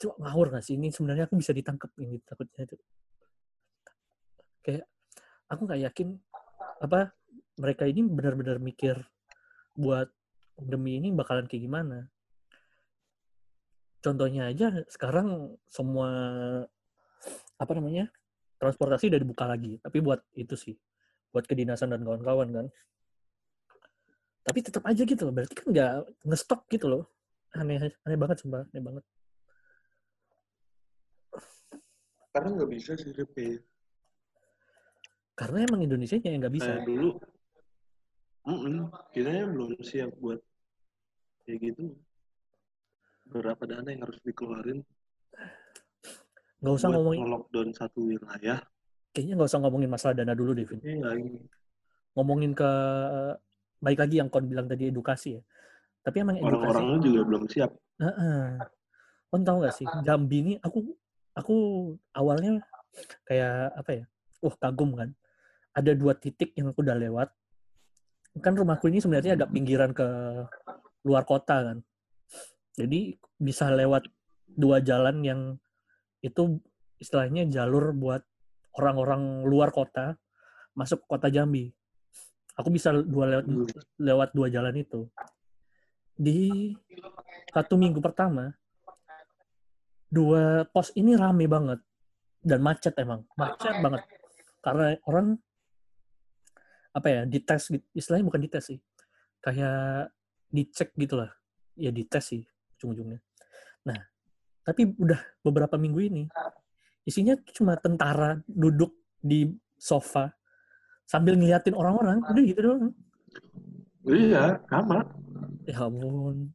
A: Cuma ngawur nggak sih? Ini sebenarnya aku bisa ditangkap ini takutnya itu. Kayak aku nggak yakin apa mereka ini benar-benar mikir buat demi ini bakalan kayak gimana. Contohnya aja sekarang semua apa namanya transportasi udah dibuka lagi. Tapi buat itu sih buat kedinasan dan kawan-kawan kan. Tapi tetap aja gitu loh berarti kan nggak ngestok gitu loh. Aneh aneh banget sumpah aneh banget.
E: Karena nggak bisa sih Rip, kayak
A: karena emang Indonesia yang nggak bisa.
E: Kayak dulu. Mm-mm, kita belum siap buat kayak gitu. Berapa dana yang harus dikeluarin
A: nggak usah ngomongin
E: nge-lockdown satu wilayah.
A: kayaknya nggak usah ngomongin masalah dana dulu Devin
E: Iya,
A: ngomongin ke baik lagi yang kon bilang tadi edukasi ya tapi emang edukasi
E: orang-orangnya juga belum siap.
A: Heeh. Kon tahu nggak sih Jambi ini aku aku awalnya kayak apa ya? Wah kagum kan. Ada dua titik yang aku udah lewat. kan rumahku ini sebenarnya agak pinggiran ke luar kota kan. Jadi bisa lewat dua jalan yang itu istilahnya jalur buat orang-orang luar kota masuk ke kota Jambi. Aku bisa dua lewat, lewat dua jalan itu. Di satu minggu pertama, dua pos ini rame banget dan macet emang, macet banget. Karena orang apa ya dites gitu istilahnya bukan dites sih kayak dicek gitulah ya dites sih ujung-ujungnya nah tapi udah beberapa minggu ini isinya cuma tentara duduk di sofa sambil ngeliatin orang-orang udah gitu doang
B: Iya, sama.
A: ya ampun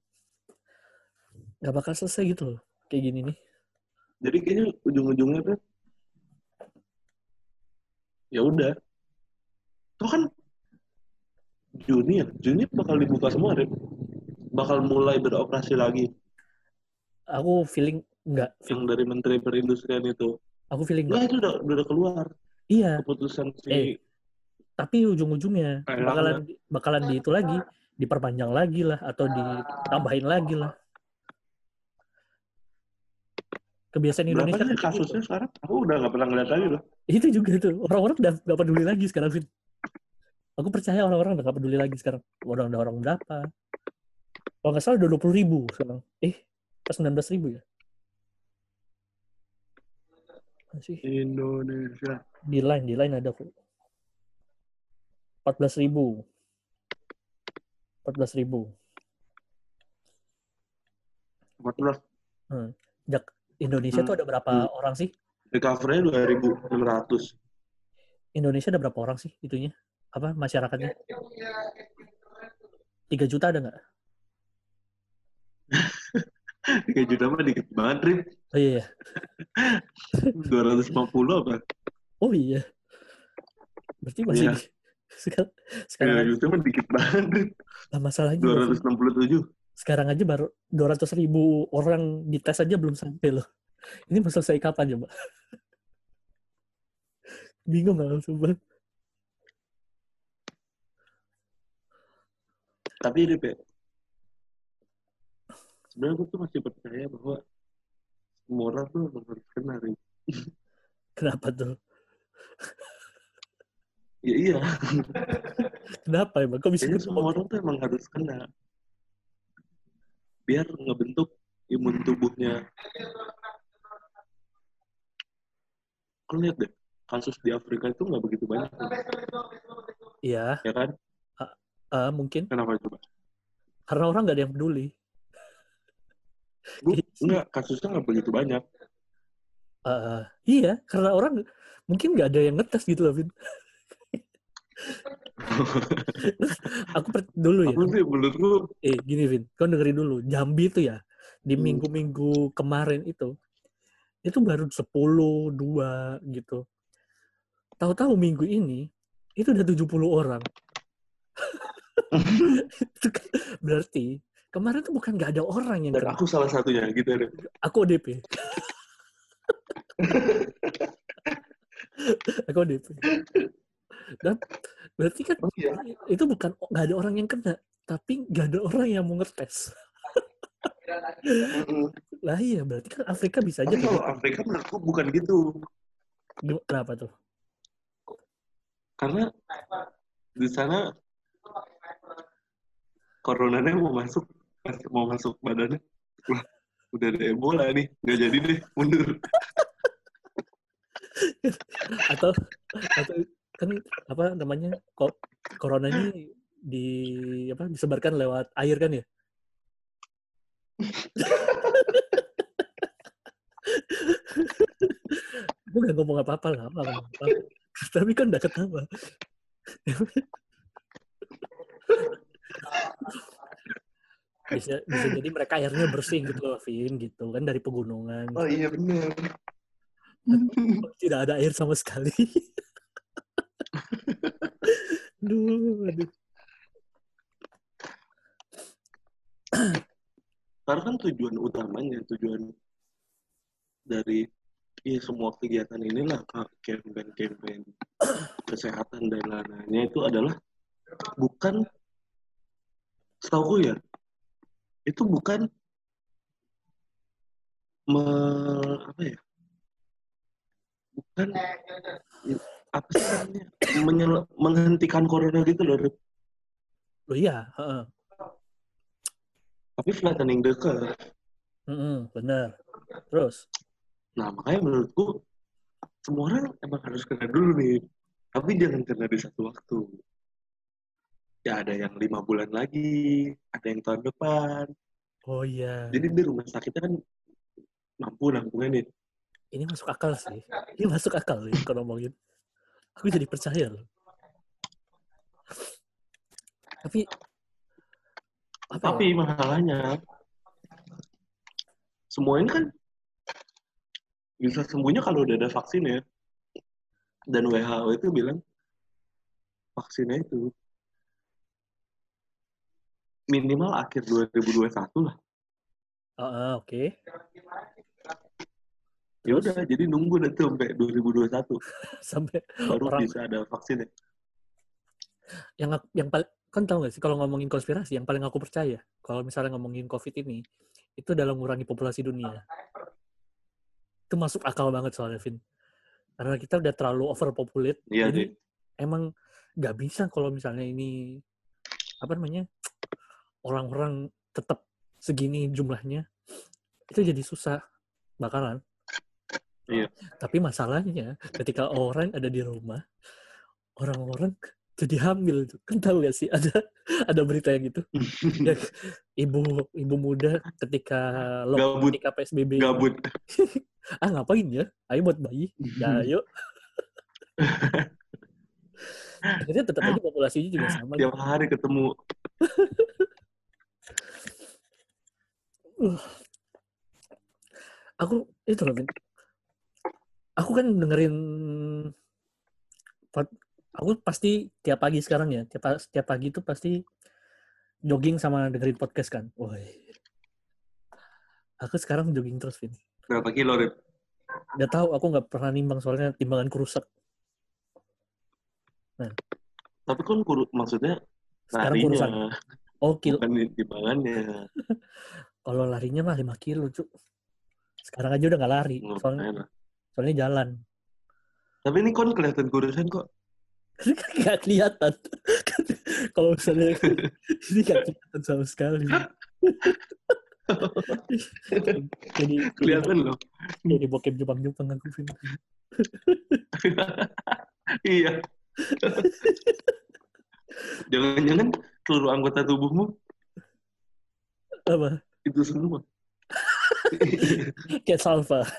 A: nggak bakal selesai gitu loh kayak gini nih
B: Jadi kayaknya ujung-ujungnya tuh ya udah. Tuh kan Juni ya, Juni bakal dibuka semua, Rip. Bakal mulai beroperasi lagi.
A: Aku feeling nggak
B: Yang dari Menteri Perindustrian itu.
A: aku feeling
B: Enggak,
A: nggak.
B: itu udah, udah keluar.
A: Iya.
B: Keputusan si
A: Eh, tapi ujung-ujungnya bakalan bakalan di itu lagi diperpanjang lagi lah atau ditambahin lagi lah. Kebiasaan
B: Berapa
A: Indonesia
B: sih
A: kan
B: kasusnya sekarang? Aku udah nggak pernah ngeliat lagi loh.
A: itu juga tuh orang-orang udah gak peduli lagi sekarang aku percaya orang-orang udah gak peduli lagi sekarang. Udah ada orang berapa? Kalau nggak salah udah dua puluh ribu sekarang. Eh pas sembilan belas ribu ya masih
B: Indonesia.
A: di line di line ada kok empat belas ribu empat belas ribu
B: 14.
A: Jak Indonesia tuh ada berapa
B: Hmm.
A: orang sih?
B: Recovery-nya 2.600.
A: Indonesia ada berapa orang sih itunya? Apa masyarakatnya? 3 juta ada nggak?
B: 3 juta mah dikit banget, Rip.
A: Oh iya, iya.
B: 250 apa?
A: Oh iya. Berarti masih
B: Iya.
A: sekarang sekarang
B: 3
A: aja,
B: juta mah dikit banget, Rip.
A: lah masalahnya Vin,
B: 267.
A: sekarang aja baru 200 ribu orang dites aja belum sampai loh. Ini mau selesai kapan coba? Bingung nggak coba?
B: Tapi Rip ya, sebenarnya gue tuh masih percaya bahwa semua orang tuh emang harus kena, Rip.
A: Kenapa tuh?
B: Ya iya,
A: Kenapa emang? Kok bisa
B: kayaknya semua orang tuh emang harus kena. Biar ngebentuk imun tubuhnya. Kau lihat deh, kasus di Afrika itu nggak begitu banyak,
A: Iya,
B: ya kan?
A: eh, mungkin
B: Kenapa coba?
A: karena orang nggak ada yang peduli.
B: Enggak, kasusnya nggak begitu banyak.
A: Eh, iya, karena orang mungkin nggak ada yang ngetes gitu loh, Vin. Aku per- dulu ya,
B: Aku sih menurutku
A: eh gini Vin, kau dengerin dulu. Jambi itu ya, di
B: Hmm.
A: minggu-minggu kemarin itu, itu baru 10, 2 gitu. Tahu-tahu minggu ini, itu udah 70 orang. Kan berarti kemarin tuh bukan nggak ada orang yang
B: dan
A: kena.
B: aku salah satunya gitu deh.
A: Aku ODP. aku ODP. Dan berarti kan
B: Oh iya.
A: itu bukan nggak ada orang yang kena, tapi nggak ada orang yang mau ngetes. Lah iya, berarti kan Afrika bisa aja
B: kalau
A: kayak
B: Afrika menurutku bukan gitu.
A: gitu. Kenapa tuh?
B: Karena di sana coronanya mau masuk mau masuk badannya. Wah, udah ada Ebola nih. Nggak jadi deh, mundur.
A: Atau atau kan apa namanya? Kok corona ini di apa disebarkan lewat air kan ya? Aku nggak ngomong apa-apa lah, apa, apa, apa. Tapi kan udah ketawa. Bisa, bisa jadi mereka airnya bersih gitu loh, Vin, gitu kan dari pegunungan.
B: Oh iya bener.
A: Tidak ada air sama sekali. Duh, aduh.
B: Karena kan tujuan utamanya, tujuan dari ya, semua kegiatan inilah Kak, campaign-campaign kesehatan dan lain-lainnya itu adalah bukan setahu ya itu bukan me, apa ya bukan apa sih namanya Menyel- menghentikan corona gitu loh Rip.
A: Loh iya, heeh.
B: tapi flattening the curve
A: Mm-mm, bener. Terus,
B: nah makanya menurutku semua orang emang harus kena dulu nih tapi jangan kena di satu waktu ya ada yang lima bulan lagi ada yang tahun depan
A: oh iya,
B: jadi di rumah sakitnya kan mampu nanggungan nih
A: ini masuk akal sih. Ini masuk akal nih kalau ngomongin. Aku jadi percaya loh. Tapi, apa ya?
B: Tapi masalahnya semua ini kan bisa sembuhnya kalau udah ada vaksin ya. Dan WHO itu bilang vaksinnya itu minimal akhir 2021 lah.
A: Ah, ah, oke.
B: Ya udah, jadi nunggu nanti sampai 2021
A: Sampai
B: baru
A: Orang-
B: bisa ada vaksinnya.
A: yang ak- yang paling kan tahu gak sih kalau ngomongin konspirasi yang paling aku percaya kalau misalnya ngomongin covid ini itu dalam mengurangi populasi dunia itu masuk akal banget soalnya Vin karena kita udah terlalu overpopulate
B: Iya
A: jadi
B: sih.
A: emang nggak bisa kalau misalnya ini apa namanya orang-orang tetap segini jumlahnya itu jadi susah bakalan
B: Iya.
A: tapi masalahnya ketika orang ada di rumah orang-orang jadi hamil tuh. kan tahu gak sih ada ada berita yang gitu ya, ibu ibu muda ketika
B: Gabut.
A: ketika psbb
B: Gabut.
A: ah ngapain ya ayo buat bayi ya ayo akhirnya tetap aja populasinya juga sama
B: Tiap hari ketemu.
A: Aku itu loh aku kan dengerin pod- aku pasti tiap pagi sekarang ya tiap tiap pagi itu pasti jogging sama dengerin podcast kan. Woi. aku sekarang jogging terus Vin.
B: Berapa kilo, Rip?
A: nggak tahu aku nggak pernah nimbang soalnya timbanganku rusak
B: Tapi kan kuru, maksudnya
A: sekarang
B: larinya,
A: kurusan oh kilo.
B: bukan timbangannya.
A: kalau larinya mah 5 kilo cuk. Sekarang aja udah nggak lari soalnya soalnya jalan.
B: Tapi ini kon kelihatan kurusan kok.
A: nggak kelihatan. Kalau misalnya ini nggak kelihatan sama sekali. Jadi
B: Kelihatan loh.
A: jadi bokep Jepang Jepang aku
B: iya. Jangan-jangan seluruh anggota tubuhmu
A: apa
B: itu semua.
A: kayak salva.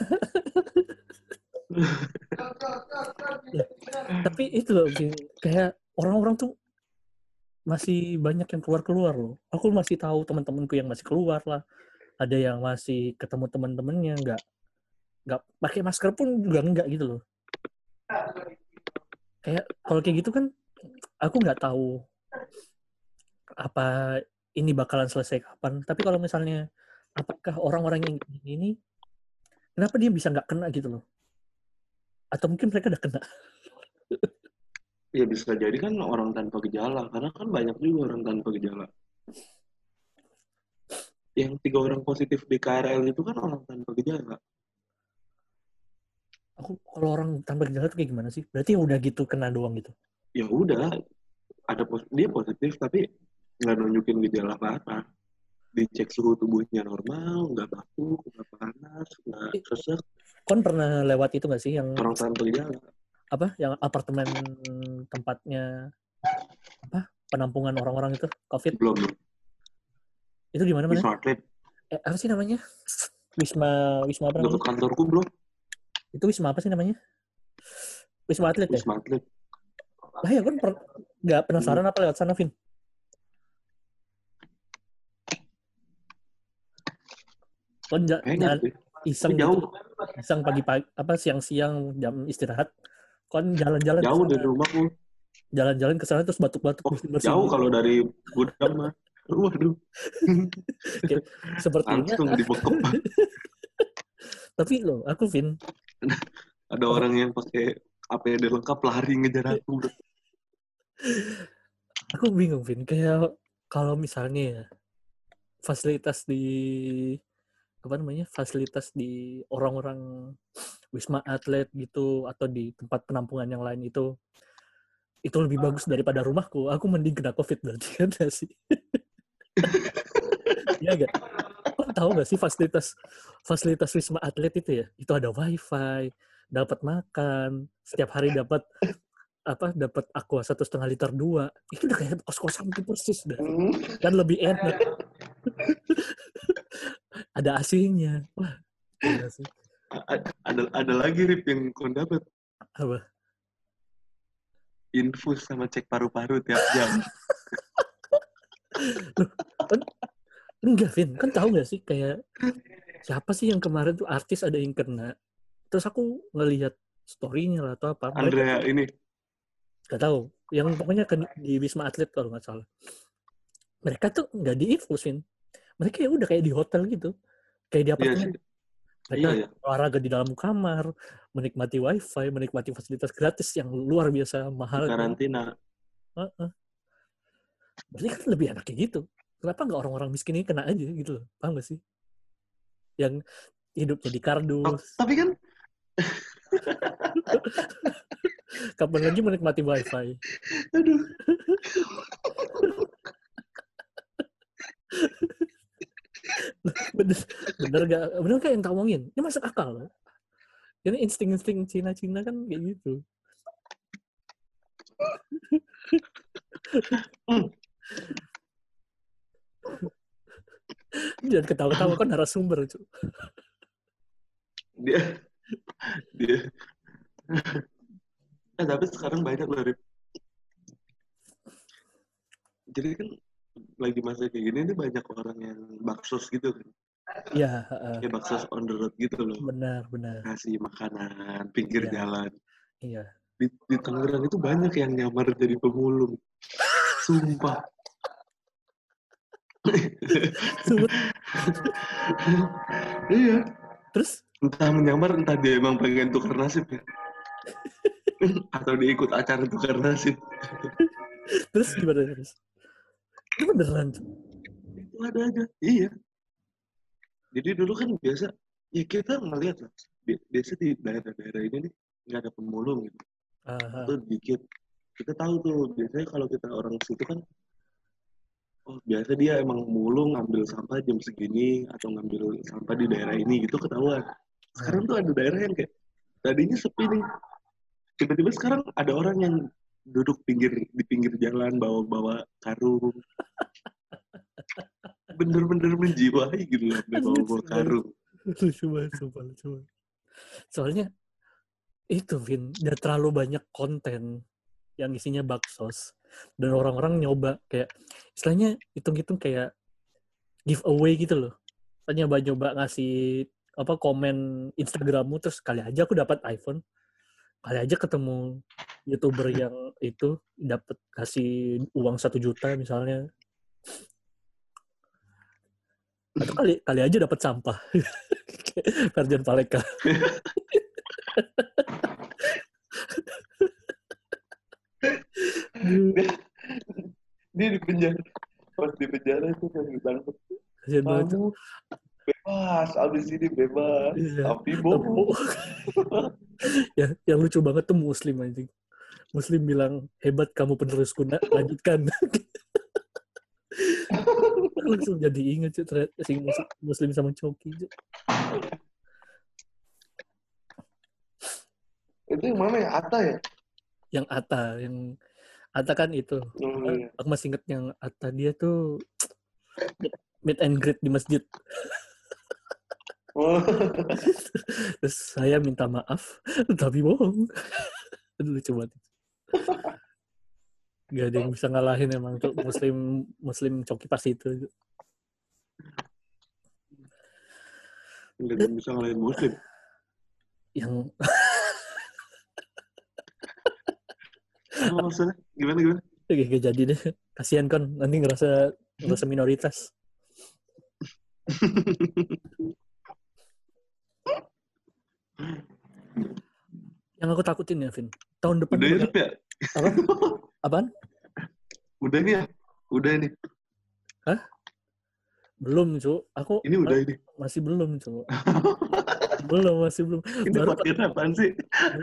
A: Tapi itu loh kayak orang-orang tuh masih banyak yang keluar-keluar loh. Aku masih tahu teman-temanku yang masih keluar lah. Ada yang masih ketemu teman-temannya nggak nggak pakai masker pun juga enggak gitu loh. Kayak kalau kayak gitu kan aku nggak tahu apa ini bakalan selesai kapan. Tapi kalau misalnya apakah orang-orang yang ini kenapa dia bisa nggak kena gitu loh? Atau mungkin mereka udah kena?
B: Ya bisa jadi kan orang tanpa gejala, karena kan banyak juga orang tanpa gejala. Yang tiga orang positif di KRL itu kan orang tanpa gejala.
A: aku kalau orang tanpa gejala tuh kayak gimana sih? Berarti udah gitu kena doang gitu?
B: Ya udah, ada dia positif tapi nggak nunjukin gejala apa-apa. Dicek suhu tubuhnya normal, nggak batuk, nggak panas, nggak sesek,
A: kon pernah lewat itu nggak sih yang
B: orang tanpa gejala.
A: apa yang apartemen tempatnya apa penampungan orang-orang itu covid?
B: Belum, belum.
A: itu di mana mana
B: Wisma Atlet,
A: eh, apa sih namanya? Wisma wisma apa namanya?
B: Dekat kantorku bro,
A: itu wisma apa sih namanya? Wisma atlet ya?
B: Wisma Atlet.
A: lah ya kan per- nggak penasaran apa lewat sana Vin
B: Kayaknya
A: jalan iseng
B: Tapi jauh,
A: gitu, iseng pagi-pagi apa siang-siang jam istirahat kon jalan-jalan
B: jauh dari rumahku.
A: jalan-jalan ke sana terus batuk-batuk
B: Oh, jauh
A: gitu.
B: kalau dari gudang mah. Waduh,
A: sepertinya
B: langsung dibekep.
A: tapi loh aku Vin
B: Ada orang yang pakai APD lengkap lari ngejar aku.
A: aku bingung Vin kayak kalau misalnya ya fasilitas di apa namanya fasilitas di orang-orang wisma atlet gitu atau di tempat penampungan yang lain itu itu lebih bagus daripada rumahku aku mending kena covid berarti kan gak sih Iya gak? Kau tahu gak sih fasilitas fasilitas wisma atlet itu ya? Itu ada wifi, dapat makan, setiap hari dapat apa dapat aqua satu setengah liter dua itu udah kayak kos kosan itu persis dah
D: Hmm.
A: dan lebih enak ada AC-nya wah
B: ada ada lagi Rip yang kau dapat
A: apa
B: infus sama cek paru-paru tiap jam.
A: enggak Vin kan tahu gak sih kayak siapa sih yang kemarin tuh artis ada yang kena terus aku ngelihat story-nya lah atau apa mereka
B: Andrea ini
A: Gak tahu. Yang pokoknya kan di Wisma Atlet kalau nggak salah. Mereka tuh nggak diinfusin. Mereka ya udah kayak di hotel gitu. Kayak di
B: iya
A: apartemen.
B: sih.
A: Mereka
B: Iya ya.
A: olahraga di dalam kamar, menikmati wifi, menikmati fasilitas gratis yang luar biasa mahal.
B: Karantina.
A: Heeh. Berarti kan lebih enak kayak gitu. Kenapa nggak orang-orang miskin ini kena aja gitu loh? Paham gak sih? Yang hidupnya di kardus.
B: tapi kan
A: Kapan lagi menikmati wifi?
B: aduh
A: bener bener gak bener gak yang omongin? Ini masuk akal. Ini insting-insting Cina-Cina kan kayak gitu. Jangan ketawa-tawa kan narasumber cu.
B: dia dia. Eh tapi sekarang banyak loh jadi kan lagi masa kayak gini nih banyak orang yang baksos gitu kan.
A: Ya heeh.
B: kayak baksos on the road gitu loh.
A: Benar benar.
B: Kasih makanan pinggir
A: Iya.
B: jalan.
A: Iya.
B: Di, di Tangerang itu banyak yang nyamar jadi pemulung. Sumpah. Iya.
A: Terus?
B: Entah menyamar entah dia emang pengen tukar nasib ya. Atau dia ikut acara tukar nasib.
A: Terus gimana terus itu beneran?
B: Itu ada aja iya. Jadi dulu kan biasa ya kita ngeliat lah. Bi- biasa di daerah-daerah ini nih nggak ada pemulung gitu.
A: Ah,
B: itu dikit. Kita tahu tuh biasanya kalau kita orang situ kan oh biasa dia emang mulung ngambil sampah jam segini atau ngambil sampah di daerah ini gitu ketahuan. Sekarang tuh ada daerah yang kayak tadinya sepi nih. Tiba-tiba sekarang ada orang yang duduk pinggir di pinggir jalan bawa-bawa karung. Bener-bener menjiwai gitu loh bawa-bawa karung.
A: Lucu banget sumpah lucu banget. Soalnya itu Vin udah terlalu banyak konten yang isinya baksos dan orang-orang nyoba kayak istilahnya hitung-hitung kayak giveaway gitu loh. Kan nyoba-nyoba ngasih apa komen Instagrammu terus kali aja aku dapat iPhone kali aja ketemu youtuber yang itu dapat kasih uang satu juta misalnya. Atau kali kali aja dapat sampah. Ferdian Paleka.
B: Dia di penjara. Pas di penjara itu kan ditangkap kamu bebas abis ini bebas
A: Iya.
B: tapi bohong
A: ya, yang lucu banget tuh Muslim anjing. Muslim bilang hebat kamu penerusku nak lanjutkan. Langsung jadi inget sih ternyata si Mus- Muslim sama Coki.
D: Itu yang mana ya? Ata ya?
A: Yang Ata, yang Ata kan itu.
D: Oh, iya.
A: Aku masih inget yang Ata dia tuh meet and greet di masjid.
D: Oh,
A: Terus saya minta maaf, tapi bohong. Aduh lucu banget. Gak ada yang bisa ngalahin emang tuh muslim muslim coki pas itu.
B: nggak ada yang bisa ngalahin muslim
A: Yang
B: maksudnya gimana gimana
A: gak, gak jadi deh. Kasihan kan nanti ngerasa ngerasa minoritas. Yang aku takutin ya, Vin. Tahun depan
B: udah
A: tuh
B: ya
A: apa? Apaan?
B: Udah nih ya? Udah nih.
A: Belum, Cuk. Aku
B: Ini udah ini.
A: masih belum, Cuk. belum, masih belum.
B: Ini
A: Baru
B: podcast apaan sih?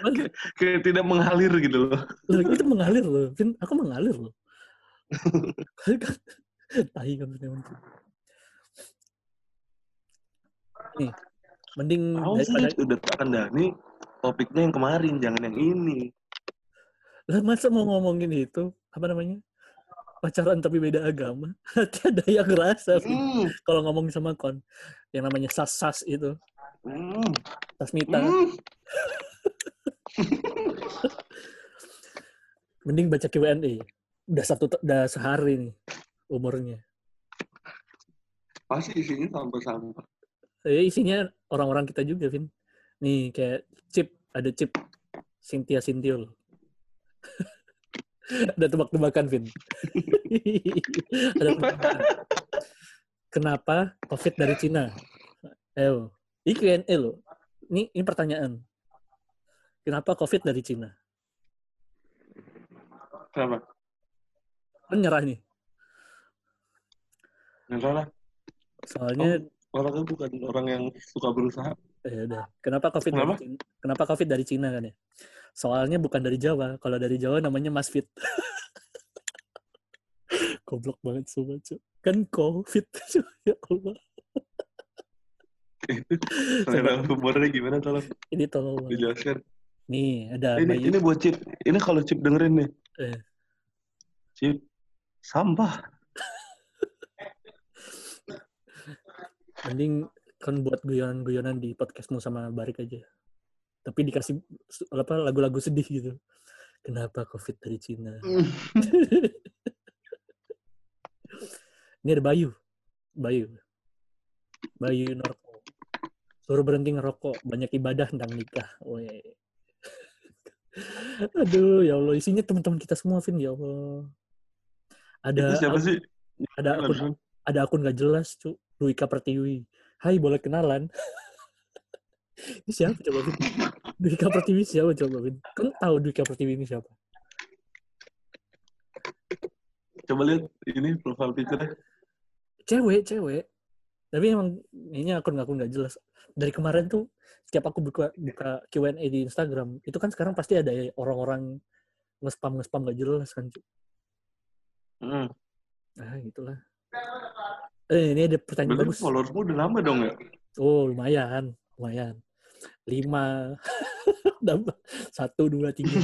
A: Baru-
B: Kayak tidak mengalir gitu loh.
A: Loh, itu mengalir loh. Vin, aku mengalir loh. Kan memang. Nih, mending
B: Tahu sih, udah tak kandani topiknya yang kemarin, jangan yang ini.
A: lah masa mau ngomongin itu? Apa namanya? Pacaran tapi beda agama? Ada yang ngerasa
B: Hmm,
A: kalau ngomong sama kon yang namanya sas sas itu.
B: Hmm,
A: sasmita.
B: Hmm.
A: mending baca Q&A udah satu udah sehari nih umurnya.
B: Pasti isinya sampah-sampah.
A: ya isinya orang-orang kita juga Vin nih kayak chip ada chip Cynthia Sintiul ada tebak-tebakan Vin. Ada tebak-tebakan. Kenapa COVID dari Cina? Ayo, ini Q&A loh. Ini ini pertanyaan. Kenapa COVID dari Cina?
B: Kenapa?
A: kan nyerah nih
B: Yang salah.
A: soalnya
B: Orangnya bukan orang yang suka berusaha.
A: Ya udah. Kenapa COVID
B: Kenapa?
A: dari Cina? Kenapa COVID dari Cina kan ya? Soalnya bukan dari Jawa. Kalau dari Jawa namanya Masfit. Goblok banget sumpah, Cuk. Kan COVID, Cuk. Ya Allah.
B: Selera humornya gimana tolong
A: Ini tolong
B: dijelaskan.
A: Nih, ada
B: Ini
A: bayi.
B: ini buat Cip. Ini kalau Cip dengerin nih.
A: Eh.
B: Cip, sampah.
A: Mending kan buat guyonan-guyonan di podcastmu sama Barik aja. Tapi dikasih apa lagu-lagu sedih gitu. Kenapa COVID dari Cina? Ini ada Bayu. Bayu. Bayu Norko. Suruh berhenti ngerokok. Banyak ibadah tentang nikah. Weh. Aduh, ya Allah. Isinya teman-teman kita semua, Vin. Ya Allah. Ada
B: Itu siapa sih?
A: ada akun ada akun gak jelas, cu. Duika Pertiwi. Hai, boleh kenalan? ini siapa coba, Vin? Duika Pertiwi siapa coba, Vin? Kan tahu Duika Pertiwi ini siapa?
B: Coba lihat ini profile picture
A: Cewek, cewek. Tapi emang ini akun-akun gak jelas. Dari kemarin tuh, setiap aku buka, buka Q&A di Instagram, itu kan sekarang pasti ada ya orang-orang nge-spam-nge-spam gak jelas kan.
B: Hmm.
A: Ah, gitulah. Eh, ini ada pertanyaan
B: Berarti
A: bagus.
B: followersmu udah lama dong ya?
A: Oh, lumayan. Lumayan. Lima. Satu, dua, tiga.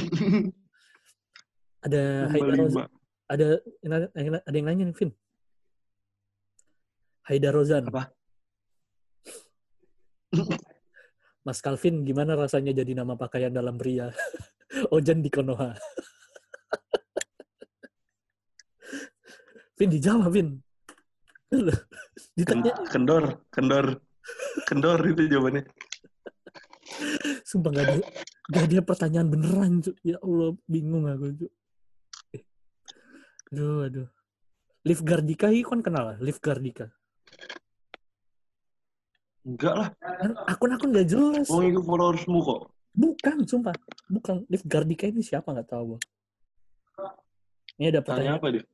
A: Ada Haidar Rozan. Ada, ada yang nanya nih, Vin. Haidar Rozan.
B: Apa?
A: Mas Calvin, gimana rasanya jadi nama pakaian dalam pria? Ojan di Konoha. Vin, dijawab, Vin. Ditanya,
B: Ken- Kendor, kendor, kendor itu jawabannya.
A: Sumpah gak ada, gak ada pertanyaan beneran, Cuk. Ya Allah, bingung aku, Cuk. Eh. Aduh, aduh. Liv Gardika ini kan kenal lah, Liv Gardika.
B: Enggak lah,
A: Kan Akun-akun gak jelas.
B: mau ngikut followersmu kok.
A: Bukan, sumpah. Bukan. Liv Gardika ini siapa nggak tahu. Ini ada
B: Tanya
A: pertanyaan.
B: apa dia?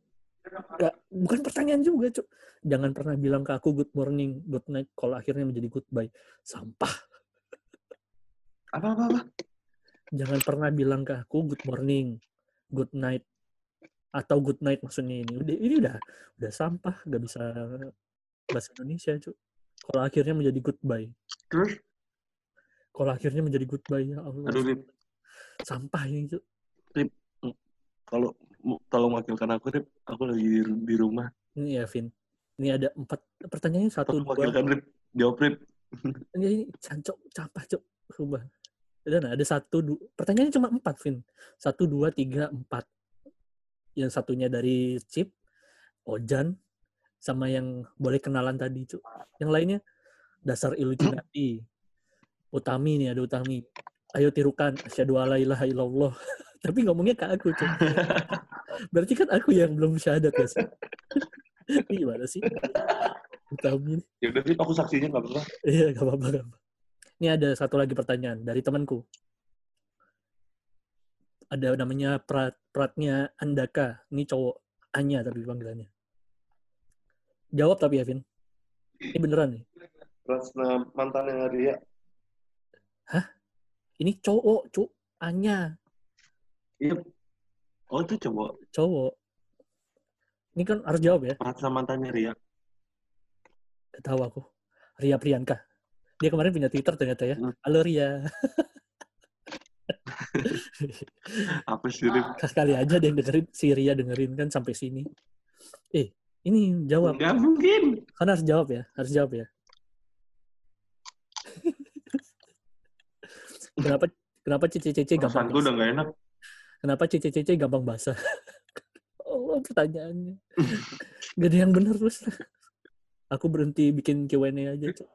A: Nggak, bukan pertanyaan juga, Cuk. Jangan pernah bilang ke aku good morning, good night, kalau akhirnya menjadi goodbye. Sampah.
B: Apa apa apa?
A: Jangan pernah bilang ke aku good morning, good night, atau good night maksudnya ini. Udah, ini udah udah sampah, gak bisa bahasa Indonesia, Cuk. Kalau akhirnya menjadi goodbye.
B: Terus?
A: Kalau akhirnya menjadi goodbye, ya Allah.
B: Aduh, Rip.
A: Sampah ini, Cuk.
B: Kalau tolong wakilkan aku, Rip. Aku lagi di, di rumah.
A: Ini ya, Vin. Ini ada empat pertanyaannya satu
B: Tolong
A: dua.
B: wakilkan, Rip. Jawab, Rip.
A: Ini, ini cancok, campah, cok. Sumpah. Dan ada satu, dua, pertanyaannya cuma empat, Vin. Satu, dua, tiga, empat. Yang satunya dari Chip, Ojan, sama yang boleh kenalan tadi, cuk. Yang lainnya, dasar Illuminati. Utami nih, ada Utami. Ayo tirukan, asyhadu alla ilaha illallah. Tapi ngomongnya ke aku, cuk. Berarti kan aku yang belum syahadat ya, sih? Ini gimana sih? Utami.
B: Ya udah. Aku saksinya nggak apa-apa.
A: Iya, gak apa-apa. Ini ada satu lagi pertanyaan dari temanku. Ada namanya Prat, Pratnya Andaka. Ini cowok. Anya tapi panggilannya. Jawab tapi ya, Vin. Ini beneran nih.
B: Rasna mantannya Ria.
A: Ini cowok, cu. Anya,
B: Iya. Oh itu cowok.
A: cowok. Ini kan harus jawab ya.
B: Rasna mantannya Ria.
A: Gak tahu aku. Ria Priyanka. Dia kemarin punya Twitter ternyata ya.
B: Hmm.
A: Halo Ria.
B: Apa sih Rip?
A: Kali aja yang dengerin. Si Ria dengerin kan sampai sini. Eh, ini jawab.
B: Nggak mungkin.
A: Kan harus jawab ya. Harus jawab ya. kenapa kenapa CCCC gampang
B: Perasaan gue udah nggak enak.
A: Kenapa CCCC gampang basah? Allah pertanyaannya. Gak ada yang bener terus. Aku berhenti bikin Q&A aja. Cok.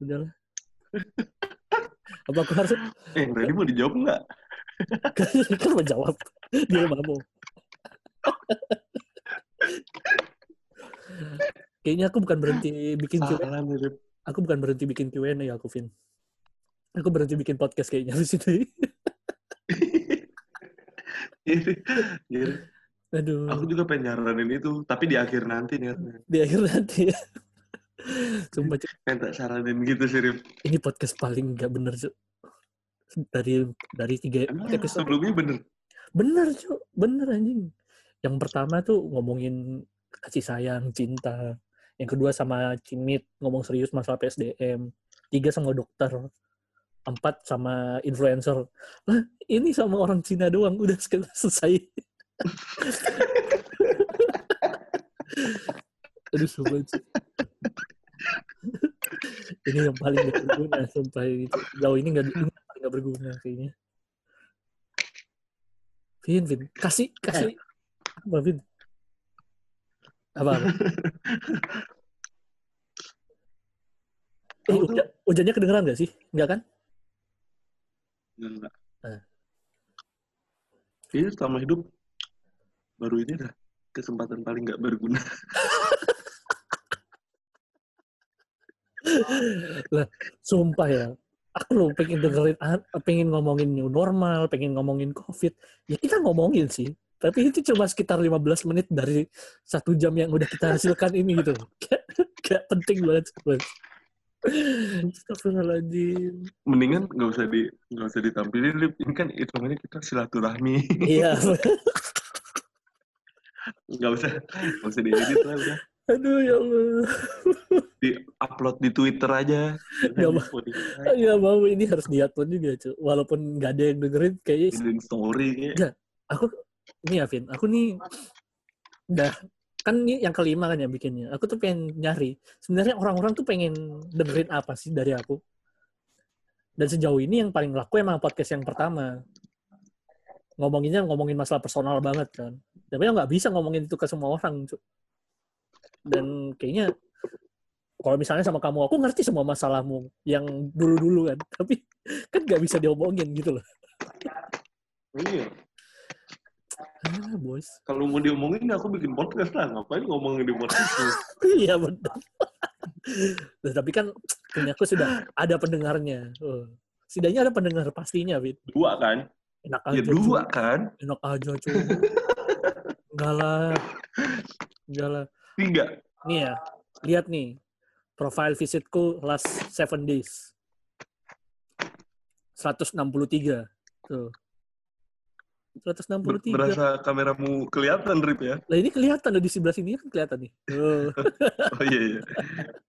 A: Udahlah. Apa aku harus
B: Eh tadi mau dijawab nggak?
A: kan mau jawab dia mana mau kayaknya aku bukan berhenti bikin Q&A aku bukan berhenti bikin Q&A ya aku Vin aku berhenti bikin podcast kayaknya di situ Aduh
B: Aku juga pengen nyaranin itu, tapi di akhir nanti nih.
A: di akhir nanti ya sumpah Cuk.
B: Tak saranin gitu sih Rip.
A: ini podcast paling nggak bener Cuk. dari dari tiga
B: Emang
A: episode
B: sebelumnya bener.
A: bener Cuk. bener anjing yang pertama tuh ngomongin kasih sayang cinta yang kedua sama Cimit ngomong serius masalah PSDM tiga sama dokter empat sama influencer. Lah ini sama orang Cina doang udah selesai. Aduh sumpah Cuk. ini yang paling gak berguna sumpah. Itu jauh ini nggak ini paling nggak berguna kayaknya. Vin Vin. Kasih kasih. Apa Vin? Apa, apa? eh hujan, hujannya kedengeran gak sih? Nggak kan
B: Enggak.
A: Eh.
B: Ini selama hidup baru ini dah kesempatan paling nggak berguna.
A: sumpah ya aku loh pengen dengerin pengen ngomongin new normal pengen ngomongin covid ya kita ngomongin sih tapi itu cuma sekitar 15 menit dari satu jam yang udah kita hasilkan ini gitu kayak, kayak penting banget. Astagfirullahaladzim.
B: Mendingan nggak usah di nggak usah ditampilin Rip. Ini kan hitungannya kita silaturahmi.
A: Iya.
B: Nggak usah nggak usah diedit lah udah.
A: Aduh ya Allah.
B: Di upload di Twitter aja.
A: Nggak mau. Ya mau ini harus diupload juga, cuy. Walaupun nggak ada yang dengerin, kayaknya
B: Jadiin story kayak.
A: aku ini ya, Vin. Aku nih udah kan ini yang kelima kan ya bikinnya. Aku tuh pengen nyari. Sebenarnya orang-orang tuh pengen dengerin apa sih dari aku. Dan sejauh ini yang paling laku emang podcast yang pertama. Ngomonginnya ngomongin masalah personal banget kan. Tapi nggak bisa ngomongin itu ke semua orang. Dan kayaknya kalau misalnya sama kamu, aku ngerti semua masalahmu yang dulu-dulu kan. Tapi kan nggak bisa diomongin gitu loh.
B: Iya.
A: Ah, bos.
B: Kalau mau diomongin aku bikin podcast lah. Ngapain ngomongin di podcast?
A: Iya benar. Nah, tapi kan punya aku sudah ada pendengarnya. Oh. Setidaknya ada pendengar pastinya, Fit.
B: Dua kan?
A: Enak
B: Ya
A: aja.
B: dua
A: cuy.
B: kan?
A: Enak aja, cuy. Enggak lah. Enggak lah.
B: Tiga.
A: Nih ya, lihat nih. Profile visitku last seven days. 163. Tuh. 163.
B: Berasa kameramu kelihatan Rip ya?
A: Lah ini kelihatan di sebelah sini kan kelihatan nih. Oh.
B: Oh iya iya.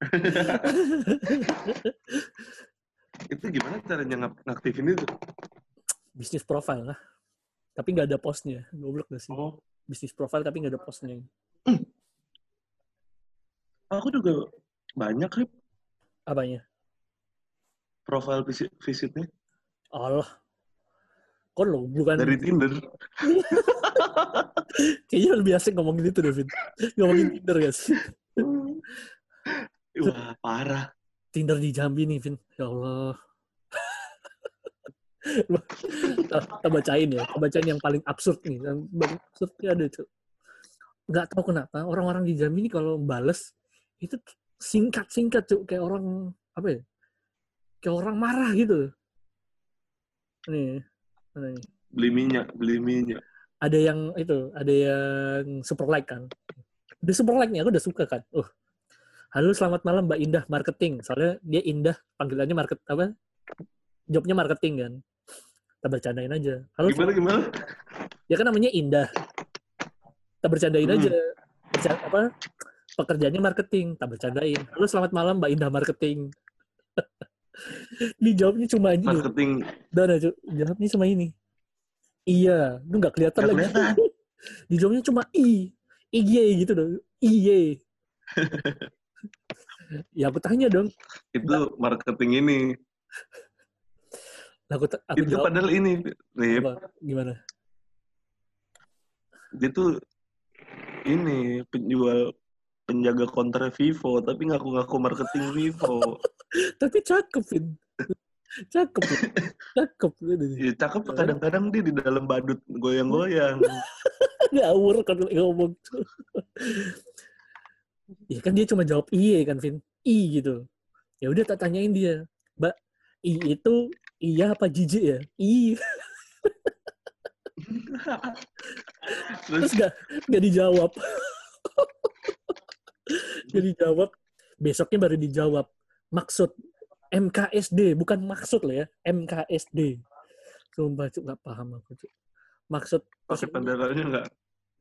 B: itu gimana caranya ngak- ngaktifin itu?
A: Bisnis profile lah. Tapi nggak ada postnya. Goblok gak sih?
B: Oh,
A: Bisnis profile tapi nggak ada postnya.
B: aku juga banyak Rip
A: Apanya?
B: profile visit visitnya
A: Allah. Kok lo bukan
B: dari Tinder.
A: kayaknya lebih asik ngomongin itu David. ngomongin Tinder sih?
B: Wah parah.
A: Tinder di Jambi nih, Vin. Ya Allah. kita bacain ya, kita bacain yang paling absurd nih. Yang paling absurdnya ada, Cuk. Nggak tahu kenapa orang-orang di Jambi ini kalau bales itu singkat-singkat, Cuk. Kayak orang, apa ya? Kayak orang marah gitu. Nih?
B: Beli minyak, beli minyak.
A: ada yang itu ada yang super like kan? Udah super like nih aku udah suka kan? Uh. Halo selamat malam mbak Indah marketing. Soalnya dia Indah panggilannya market apa? Jobnya marketing kan? Kita bercandain aja. Halo
B: Gimana
A: selamat-
B: gimana?
A: ya kan namanya Indah. Kita bercandain
B: Hmm.
A: aja. Berca- apa? Pekerjaannya marketing tak bercandain. Halo selamat malam mbak Indah marketing ini jawabnya cuma ini
B: Marketing
A: Dan aja jawabnya cuma ini. Iya, lu nggak kelihatan lagi.
B: kelihatan.
A: Dijawabnya cuma i, iye gitu dong, iye. ya aku tanya dong,
B: itu marketing ini.
A: Aku, aku
B: itu
A: jawab
B: padahal ini, Rip.
A: apa? Gimana?
B: Dia tuh ini penjual penjaga konter Vivo tapi ngaku-ngaku marketing Vivo.
A: Tapi cakep, Vin. cakep, cakep.
B: Ya, cakep kadang-kadang dia di dalam badut goyang-goyang.
A: Ngawur kan ngomong. ya kan dia cuma jawab iye kan, Vin. I gitu. Ya udah tak tanyain dia, Mbak, i itu iya apa jijik ya? I.
B: Terus
A: Terus gak, gak dijawab. Gak dijawab. Besoknya baru dijawab. Maksud MKSD, bukan maksud loh ya. MKSD. Sumpah, Cuk, gak paham aku, Cuk. Maksud,
B: pakai pendaranya nggak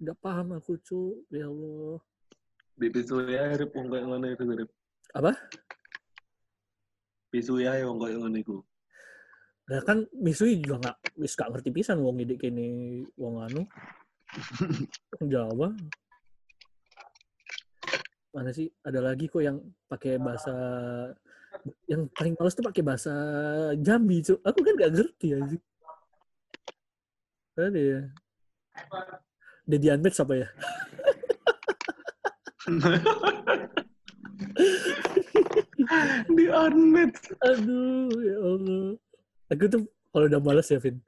A: gak paham aku, Cuk. Ya Allah.
B: di pisu ya Rip wong kayak mana itu Rip.
A: Apa?
B: Pisu ya kayak mana itu.
A: Nah kan Misui juga gak, wis gak ngerti pisan wong ini kini wong anu. Jawa. Mana sih? Ada lagi kok yang pakai bahasa yang paling males tuh pakai bahasa Jambi, Cuk. Aku kan gak ngerti aja. Ada ya. Dedi Unmatch apa ya?
B: di unmet.
A: Aduh, ya Allah. Aku tuh kalau udah males ya, Vin.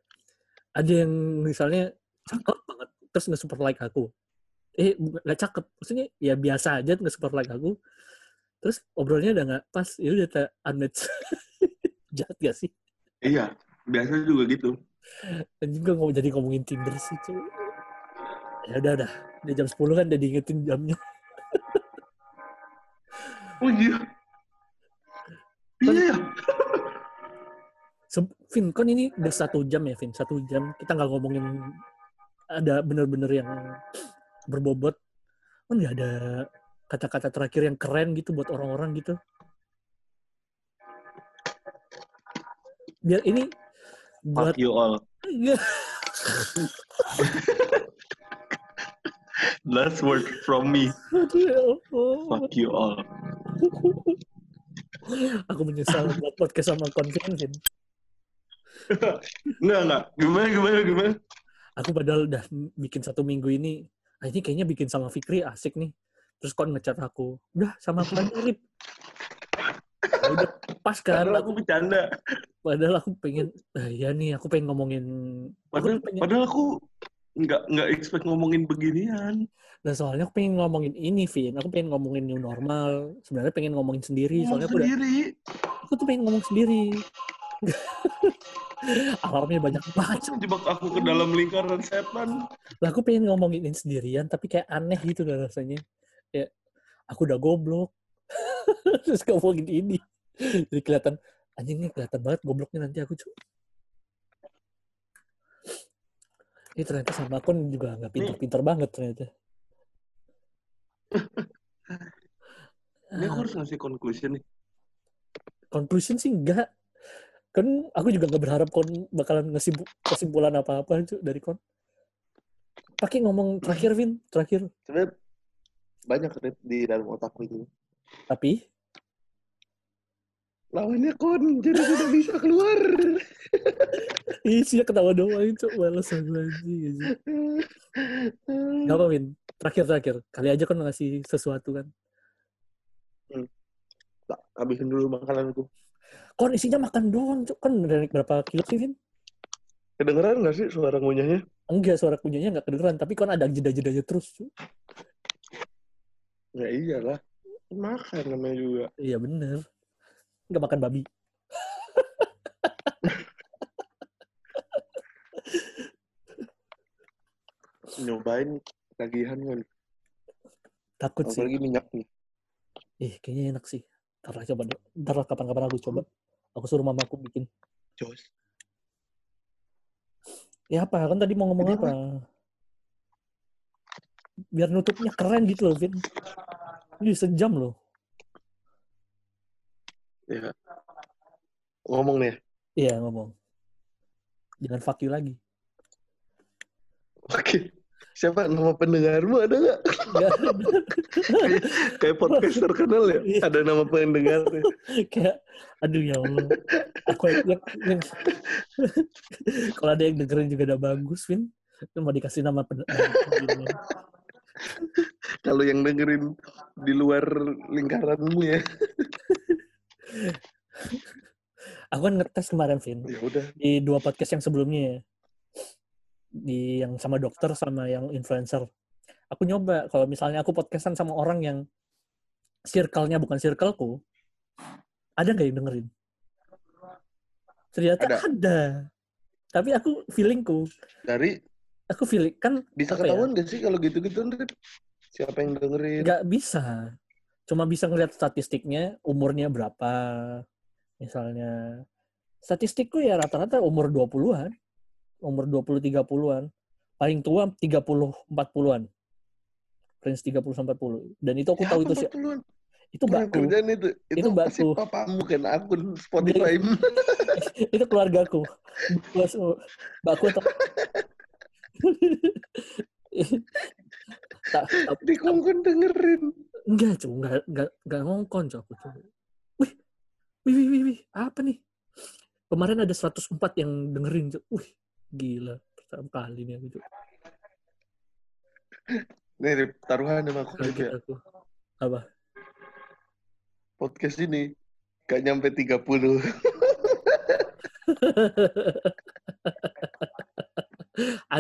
A: Ada yang misalnya cakep banget, terus nge-super like aku. Eh, nggak cakep. Maksudnya ya biasa aja nge-super like aku. Terus obrolnya udah nggak pas, ya udah tak unmatch. Jahat gak sih?
B: Iya, biasa juga gitu.
A: Dan juga ngomong jadi ngomongin Tinder sih, cuy. Ya udah dah. Udah jam 10 kan udah diingetin jamnya.
B: Oh iya. Iya ya.
A: Vin, kan ini udah satu jam ya, Vin. Satu jam. Kita nggak ngomongin ada bener-bener yang berbobot. Kan nggak ada kata-kata terakhir yang keren gitu buat orang-orang gitu. Biar ini buat
B: Fuck you all. Last word from me. Fuck you all.
A: Aku menyesal buat podcast sama Konvin, Vin.
B: Enggak, enggak. Gimana, gimana, gimana?
A: Aku padahal udah bikin satu minggu ini. Ah, ini kayaknya bikin sama Fikri asik nih. Terus kon ngechat aku. Udah, sama aku aja, Rip. Ya udah, pas kan.
B: Padahal
A: Aku,
B: aku bercanda.
A: padahal aku pengen, ah, ya nih, aku pengen ngomongin. Aku
B: Padahal,
A: tuh pengen,
B: padahal aku nggak nggak expect ngomongin beginian.
A: nah, soalnya aku pengen ngomongin ini, Vin. Aku pengen ngomongin new normal. Sebenarnya pengen ngomongin sendiri.
B: Ngomong
A: Soalnya aku, udah, aku tuh pengen ngomong sendiri. Alarmnya banyak banget.
B: Jebak aku ke dalam lingkaran setan.
A: Lah aku pengen ngomongin ini sendirian, tapi kayak aneh gitu lah rasanya. Ya, aku udah goblok. Terus ngomongin ini. Jadi kelihatan, anjing nih kelihatan banget gobloknya nanti aku, cuy. Ini ternyata sama akun juga nggak pinter-pinter banget ternyata.
B: Ini aku
A: Ah,
B: harus ngasih conclusion nih.
A: conclusion sih enggak. Kan aku juga nggak berharap kon bakalan ngasih kesimpulan apa-apa cuy, dari kon. Pakai ngomong terakhir, Vin. Terakhir.
D: Sebenarnya banyak di dalam otakku itu.
A: Tapi,
D: Lawannya kon, jadi tidak bisa keluar.
A: isinya ketawa doang itu. Anjing. anjing. Gak apa, Win. Terakhir-terakhir. Kali aja kan ngasih sesuatu kan.
D: Tak, habisin dulu makananku.
A: Kon isinya makan doang, Cuk. Kan naik berapa kilo sih, Vin?
D: Kedengeran nggak sih suara ngunyahnya?
A: Enggak, suara kunyanya nggak kedengeran. Tapi kon ada jeda-jedanya terus, Cuk.
D: Ya iyalah. Makan namanya juga.
A: Iya, bener. Nggak makan babi.
B: nyobain tagihan kan.
A: Takut sih.
B: Apalagi minyak nih.
A: Ih, kayaknya enak sih. Ntar lah coba deh. Ntar lah kapan-kapan aku coba. Aku suruh mamaku bikin.
B: Jos.
A: Ya apa? Kan tadi mau ngomong
B: Jadi
A: apa? Biar nutupnya keren gitu loh, Vin. Ini sejam loh.
B: Ya. Ngomong nih.
A: Iya, ngomong. Jangan fuck you lagi.
B: Oke. Siapa nama pendengarmu ada nggak? Kayak, kayak podcaster kenal ya?
A: Iya.
B: Ada nama pendengar.
A: kayak, aduh ya Allah. Aku yang, yang- kalau ada yang dengerin juga udah bagus, Vin. Itu mau dikasih nama pen- nama-
B: Kalau yang dengerin di luar lingkaranmu ya.
A: Aku kan ngetes kemarin, Vin.
B: Ya udah.
A: Di dua podcast yang sebelumnya ya. Di yang sama dokter sama yang influencer. Aku nyoba, kalau misalnya aku podcastan sama orang yang circle-nya bukan circleku, ada nggak yang dengerin? Ternyata
B: Ada.
A: ada. Tapi aku feelingku,
B: Dari
A: aku feeling kan
B: bisa
A: ya?
B: ketahuan gak sih kalau gitu-gitu? Siapa yang dengerin?
A: nggak bisa. Cuma bisa ngeliat statistiknya, umurnya berapa. Misalnya, statistikku ya rata-rata umur 20-an. Umur 20-30-an. Paling tua 30-40-an. Range 30-40. Dan itu aku tahu itu sih.
B: 40-an?
A: Itu mbakku.
B: kerjaan itu. Itu,
A: Itu mbakku.
B: papamu kan akun Spotify.
A: itu keluargaku. Mbakku, atau... tak, tak,
B: Di kongkon dengerin.
A: Enggak, cu. Enggak, enggak, enggak ngongkon. Aku, cu. Wih, wih, wih, wih. Apa nih? Kemarin ada 104 yang dengerin, cu. Wih, gila. Pertama kali nih aku, cu.
B: Nih taruhan sama aku ya.
A: aku. Apa?
B: Podcast ini gak nyampe 30.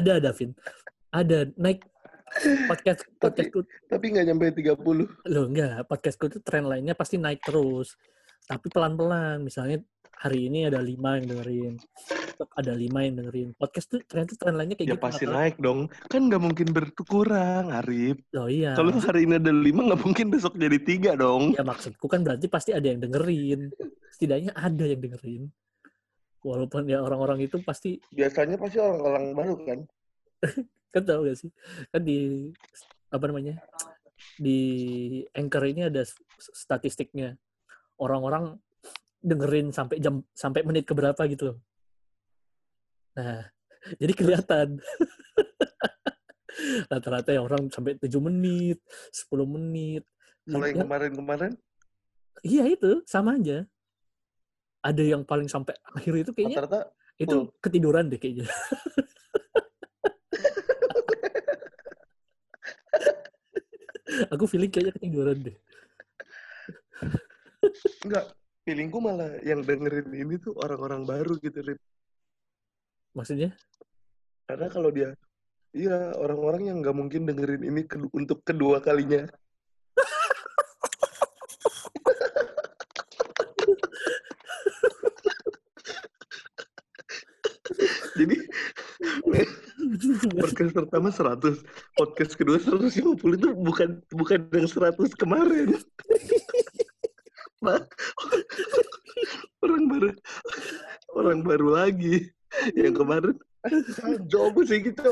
A: ada, Davin. Ada. Naik podcast podcastku
B: Tapi gak nyampe 30.
A: Loh enggak, podcastku itu tren lainnya pasti naik terus. Tapi pelan-pelan. Misalnya hari ini ada lima yang dengerin. Ada lima yang dengerin. Podcast tuh ternyata tren lainnya kayak
B: Ya
A: gitu.
B: pasti naik dong. Kan gak mungkin berkurang, Arif.
A: Oh iya.
B: Kalau hari ini ada 5, gak mungkin besok jadi tiga dong.
A: Ya maksudku kan berarti pasti ada yang dengerin. Setidaknya ada yang dengerin. Walaupun ya orang-orang itu pasti
B: Biasanya pasti orang-orang baru kan.
A: kan tahu gak sih? Kan di apa namanya? Di Anchor ini ada statistiknya. Orang-orang dengerin sampai jam sampai menit keberapa gitu loh. Nah, jadi kelihatan. Rata-rata ya orang sampai 7 menit, 10 menit.
B: Kalau yang
A: Ya,
B: kemarin-kemarin,
A: iya itu sama aja. Ada yang paling sampai akhir itu kayaknya
B: rata-rata
A: itu ketiduran deh kayaknya. Aku feeling kayaknya ketiduran deh.
B: enggak. Feelingku malah yang dengerin ini tuh orang-orang baru gitu, Rip.
A: Maksudnya?
B: Karena kalau dia, iya orang-orang yang nggak mungkin dengerin ini ke- untuk kedua kalinya. Jadi podcast pertama 100, podcast kedua 150 itu bukan bukan yang 100 kemarin. Orang baru orang baru lagi yang kemarin jauh sih gitu.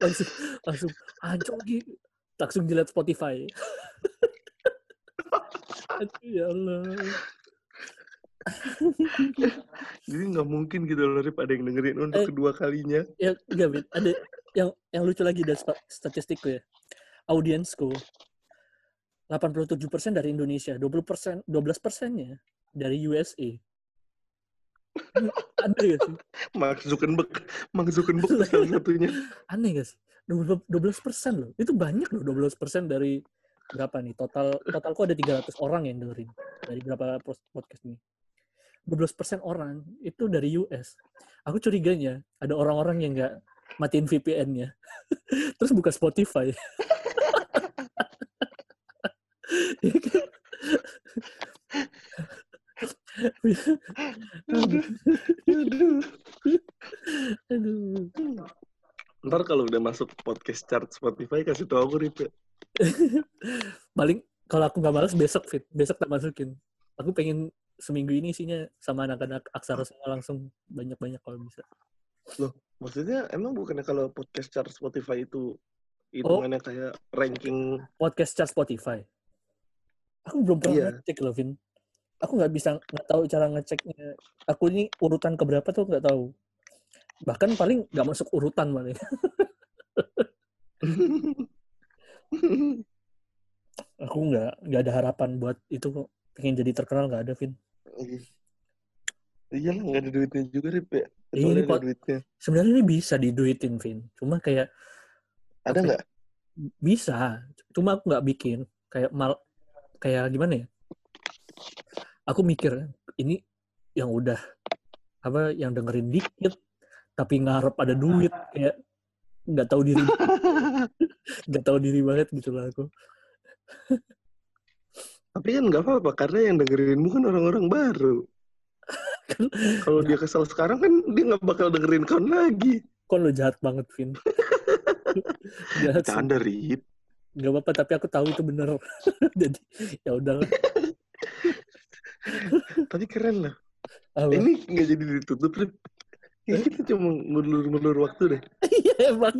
A: langsung langsung anjing lagi langsung dilihat Spotify. Aduh, ya Allah.
B: Jadi nggak mungkin gitu loh Rip ada yang dengerin untuk
A: Eh.
B: kedua kalinya.
A: Ya, enggak. Ada yang yang lucu lagi dari sta- statistikku ya. Audiensku 87% dari Indonesia, 20% 12 persennya dari USA. Aneh gak sih?
B: Mark Zuckerberg, Mark Zuckerberg salah satunya.
A: Aneh gak sih? 12 persen loh. Itu banyak loh 12 persen dari berapa nih? Total totalku ada 300 orang yang dengerin dari berapa podcast ini. 12 persen orang itu dari US. Aku curiganya ada orang-orang yang nggak matiin VPN-nya. Terus buka Spotify.
B: Aduh. Aduh.
A: Aduh.
B: Nggak Ntar kalau udah masuk podcast chart Spotify kasih tau aku Rip ya.
A: paling kalau aku nggak malas besok fit besok tak masukin aku pengen seminggu ini isinya sama anak-anak aksara semua langsung banyak-banyak kalau bisa
B: Maksudnya emang bukannya kalau podcast chart Spotify itu hitungannya kayak ranking
A: podcast chart Spotify aku belum pernah
B: Iya.
A: ngecek loh Vin aku nggak bisa nggak tahu cara ngeceknya aku ini urutan keberapa tuh nggak tahu bahkan paling nggak masuk urutan paling aku nggak nggak ada harapan buat itu kok pengen jadi terkenal nggak ada Vin
B: Iya lah nggak ada duitnya juga Rip ya.
A: Ini
B: Kecuali ada
A: pot-
B: duitnya.
A: sebenarnya ini bisa diduitin Vin cuma kayak
B: Ada
A: Oke.
B: nggak?
A: bisa cuma aku nggak bikin kayak mal kayak gimana ya aku mikir ini yang udah apa yang dengerin dikit tapi ngarep ada duit kayak nggak tahu diri nggak tahu diri banget gitu lah aku
B: Tapi kan nggak apa-apa karena yang dengerinmu kan orang-orang baru.
A: Kan-
B: Kalau dia kesal sekarang kan dia nggak bakal dengerin kau lagi.
A: kok lo jahat banget Vin jahat.
B: Canda.
A: Nggak apa-apa tapi aku tahu itu bener jadi ya udahlah
B: Tapi keren lah.
A: Apa?
B: Ini nggak jadi ditutup Rip. Ya, kita cuma ngulur-ngulur waktu deh.
A: iya emang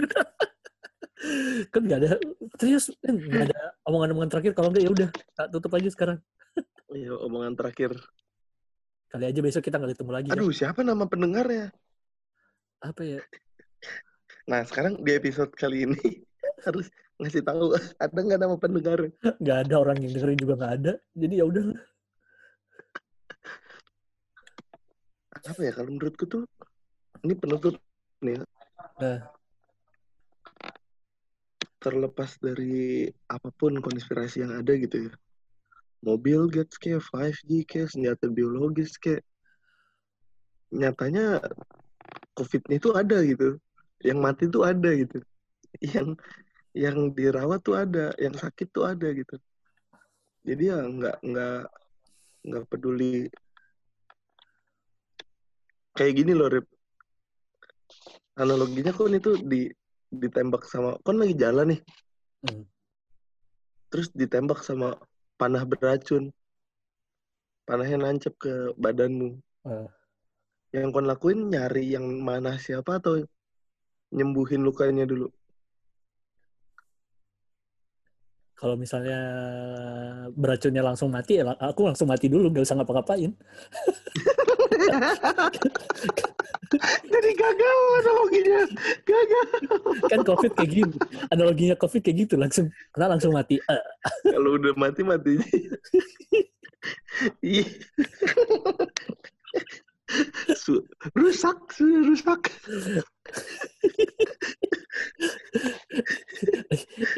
A: kan nggak ada serius kan nggak ada omongan-omongan terakhir kalau nggak ya udah tak tutup aja sekarang
B: Iya, omongan terakhir.
A: kali aja besok kita nggak ketemu lagi ya.
B: Aduh, siapa nama pendengarnya?
A: apa ya
B: Nah, sekarang di episode kali ini harus ngasih tahu ada nggak nama pendengar?
A: nggak ada orang yang dengerin juga nggak ada jadi ya udah
B: Apa ya kalau menurutku tuh ini penutup nih. ya.
A: Nah.
B: Terlepas dari apa pun konspirasi yang ada gitu ya. Mobil Gates kayak 5G kayak senjata biologis kayak nyatanya COVID-nya itu ada gitu. Yang mati tuh ada gitu. Yang yang dirawat tuh ada, yang sakit tuh ada gitu. Jadi ya nggak nggak nggak peduli kayak gini loh Rip. Analoginya kan itu di ditembak sama kan lagi jalan nih.
A: Hmm.
B: Terus ditembak sama panah beracun. Panahnya nancep ke badanmu.
A: Ah.
B: Yang kon lakuin nyari yang mana siapa atau nyembuhin lukanya dulu.
A: Kalau misalnya beracunnya langsung mati ya aku langsung mati dulu nggak usah ngapa-ngapain
B: Jadi gagal analoginya. Gagal.
A: kan covid kayak gitu analoginya covid kayak gitu langsung kena langsung mati Eh,
B: Kalau udah mati mati. Iya. Rusak, rusak.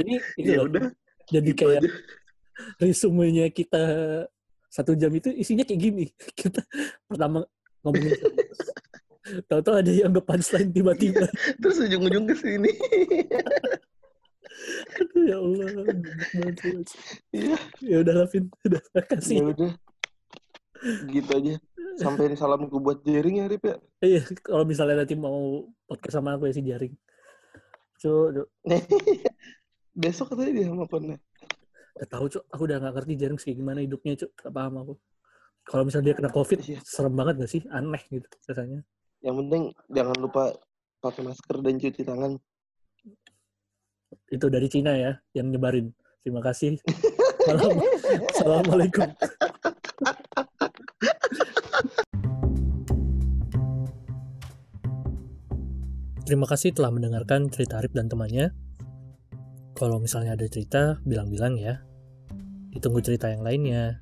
A: ini ini
B: Ya
A: loh,
B: udah,
A: jadi
B: gitu
A: kayak
B: aja.
A: resumenya kita satu jam itu isinya kayak gini kita pertama ngomongin tahu-tahu ada yang nge punchline tiba-tiba
B: Terus ujung-ujung ke sini.
A: Aduh, ya Allah.
B: Iya.
A: ya udah lah Vin udah makasih
B: Ya udah. Gitu aja. Sampai salamku buat Jering ya, Rip ya.
A: iya kalau misalnya nanti mau podcast sama aku ya si jaring Cuk,
B: Besok katanya dia sama Konnya.
A: Gak tahu cuk, aku udah gak ngerti jaring kayak gimana hidupnya cuk, gak paham aku. Kalau misalnya dia kena covid,
B: Iya.
A: serem banget gak sih? Aneh gitu rasanya.
B: Yang penting jangan lupa pakai masker dan cuci tangan.
A: Itu dari Cina ya, yang nyebarin. Terima kasih. Salam. Assalamualaikum. Terima kasih telah mendengarkan cerita Arif dan temannya. Kalau misalnya ada cerita, bilang-bilang ya. Ditunggu cerita yang lainnya.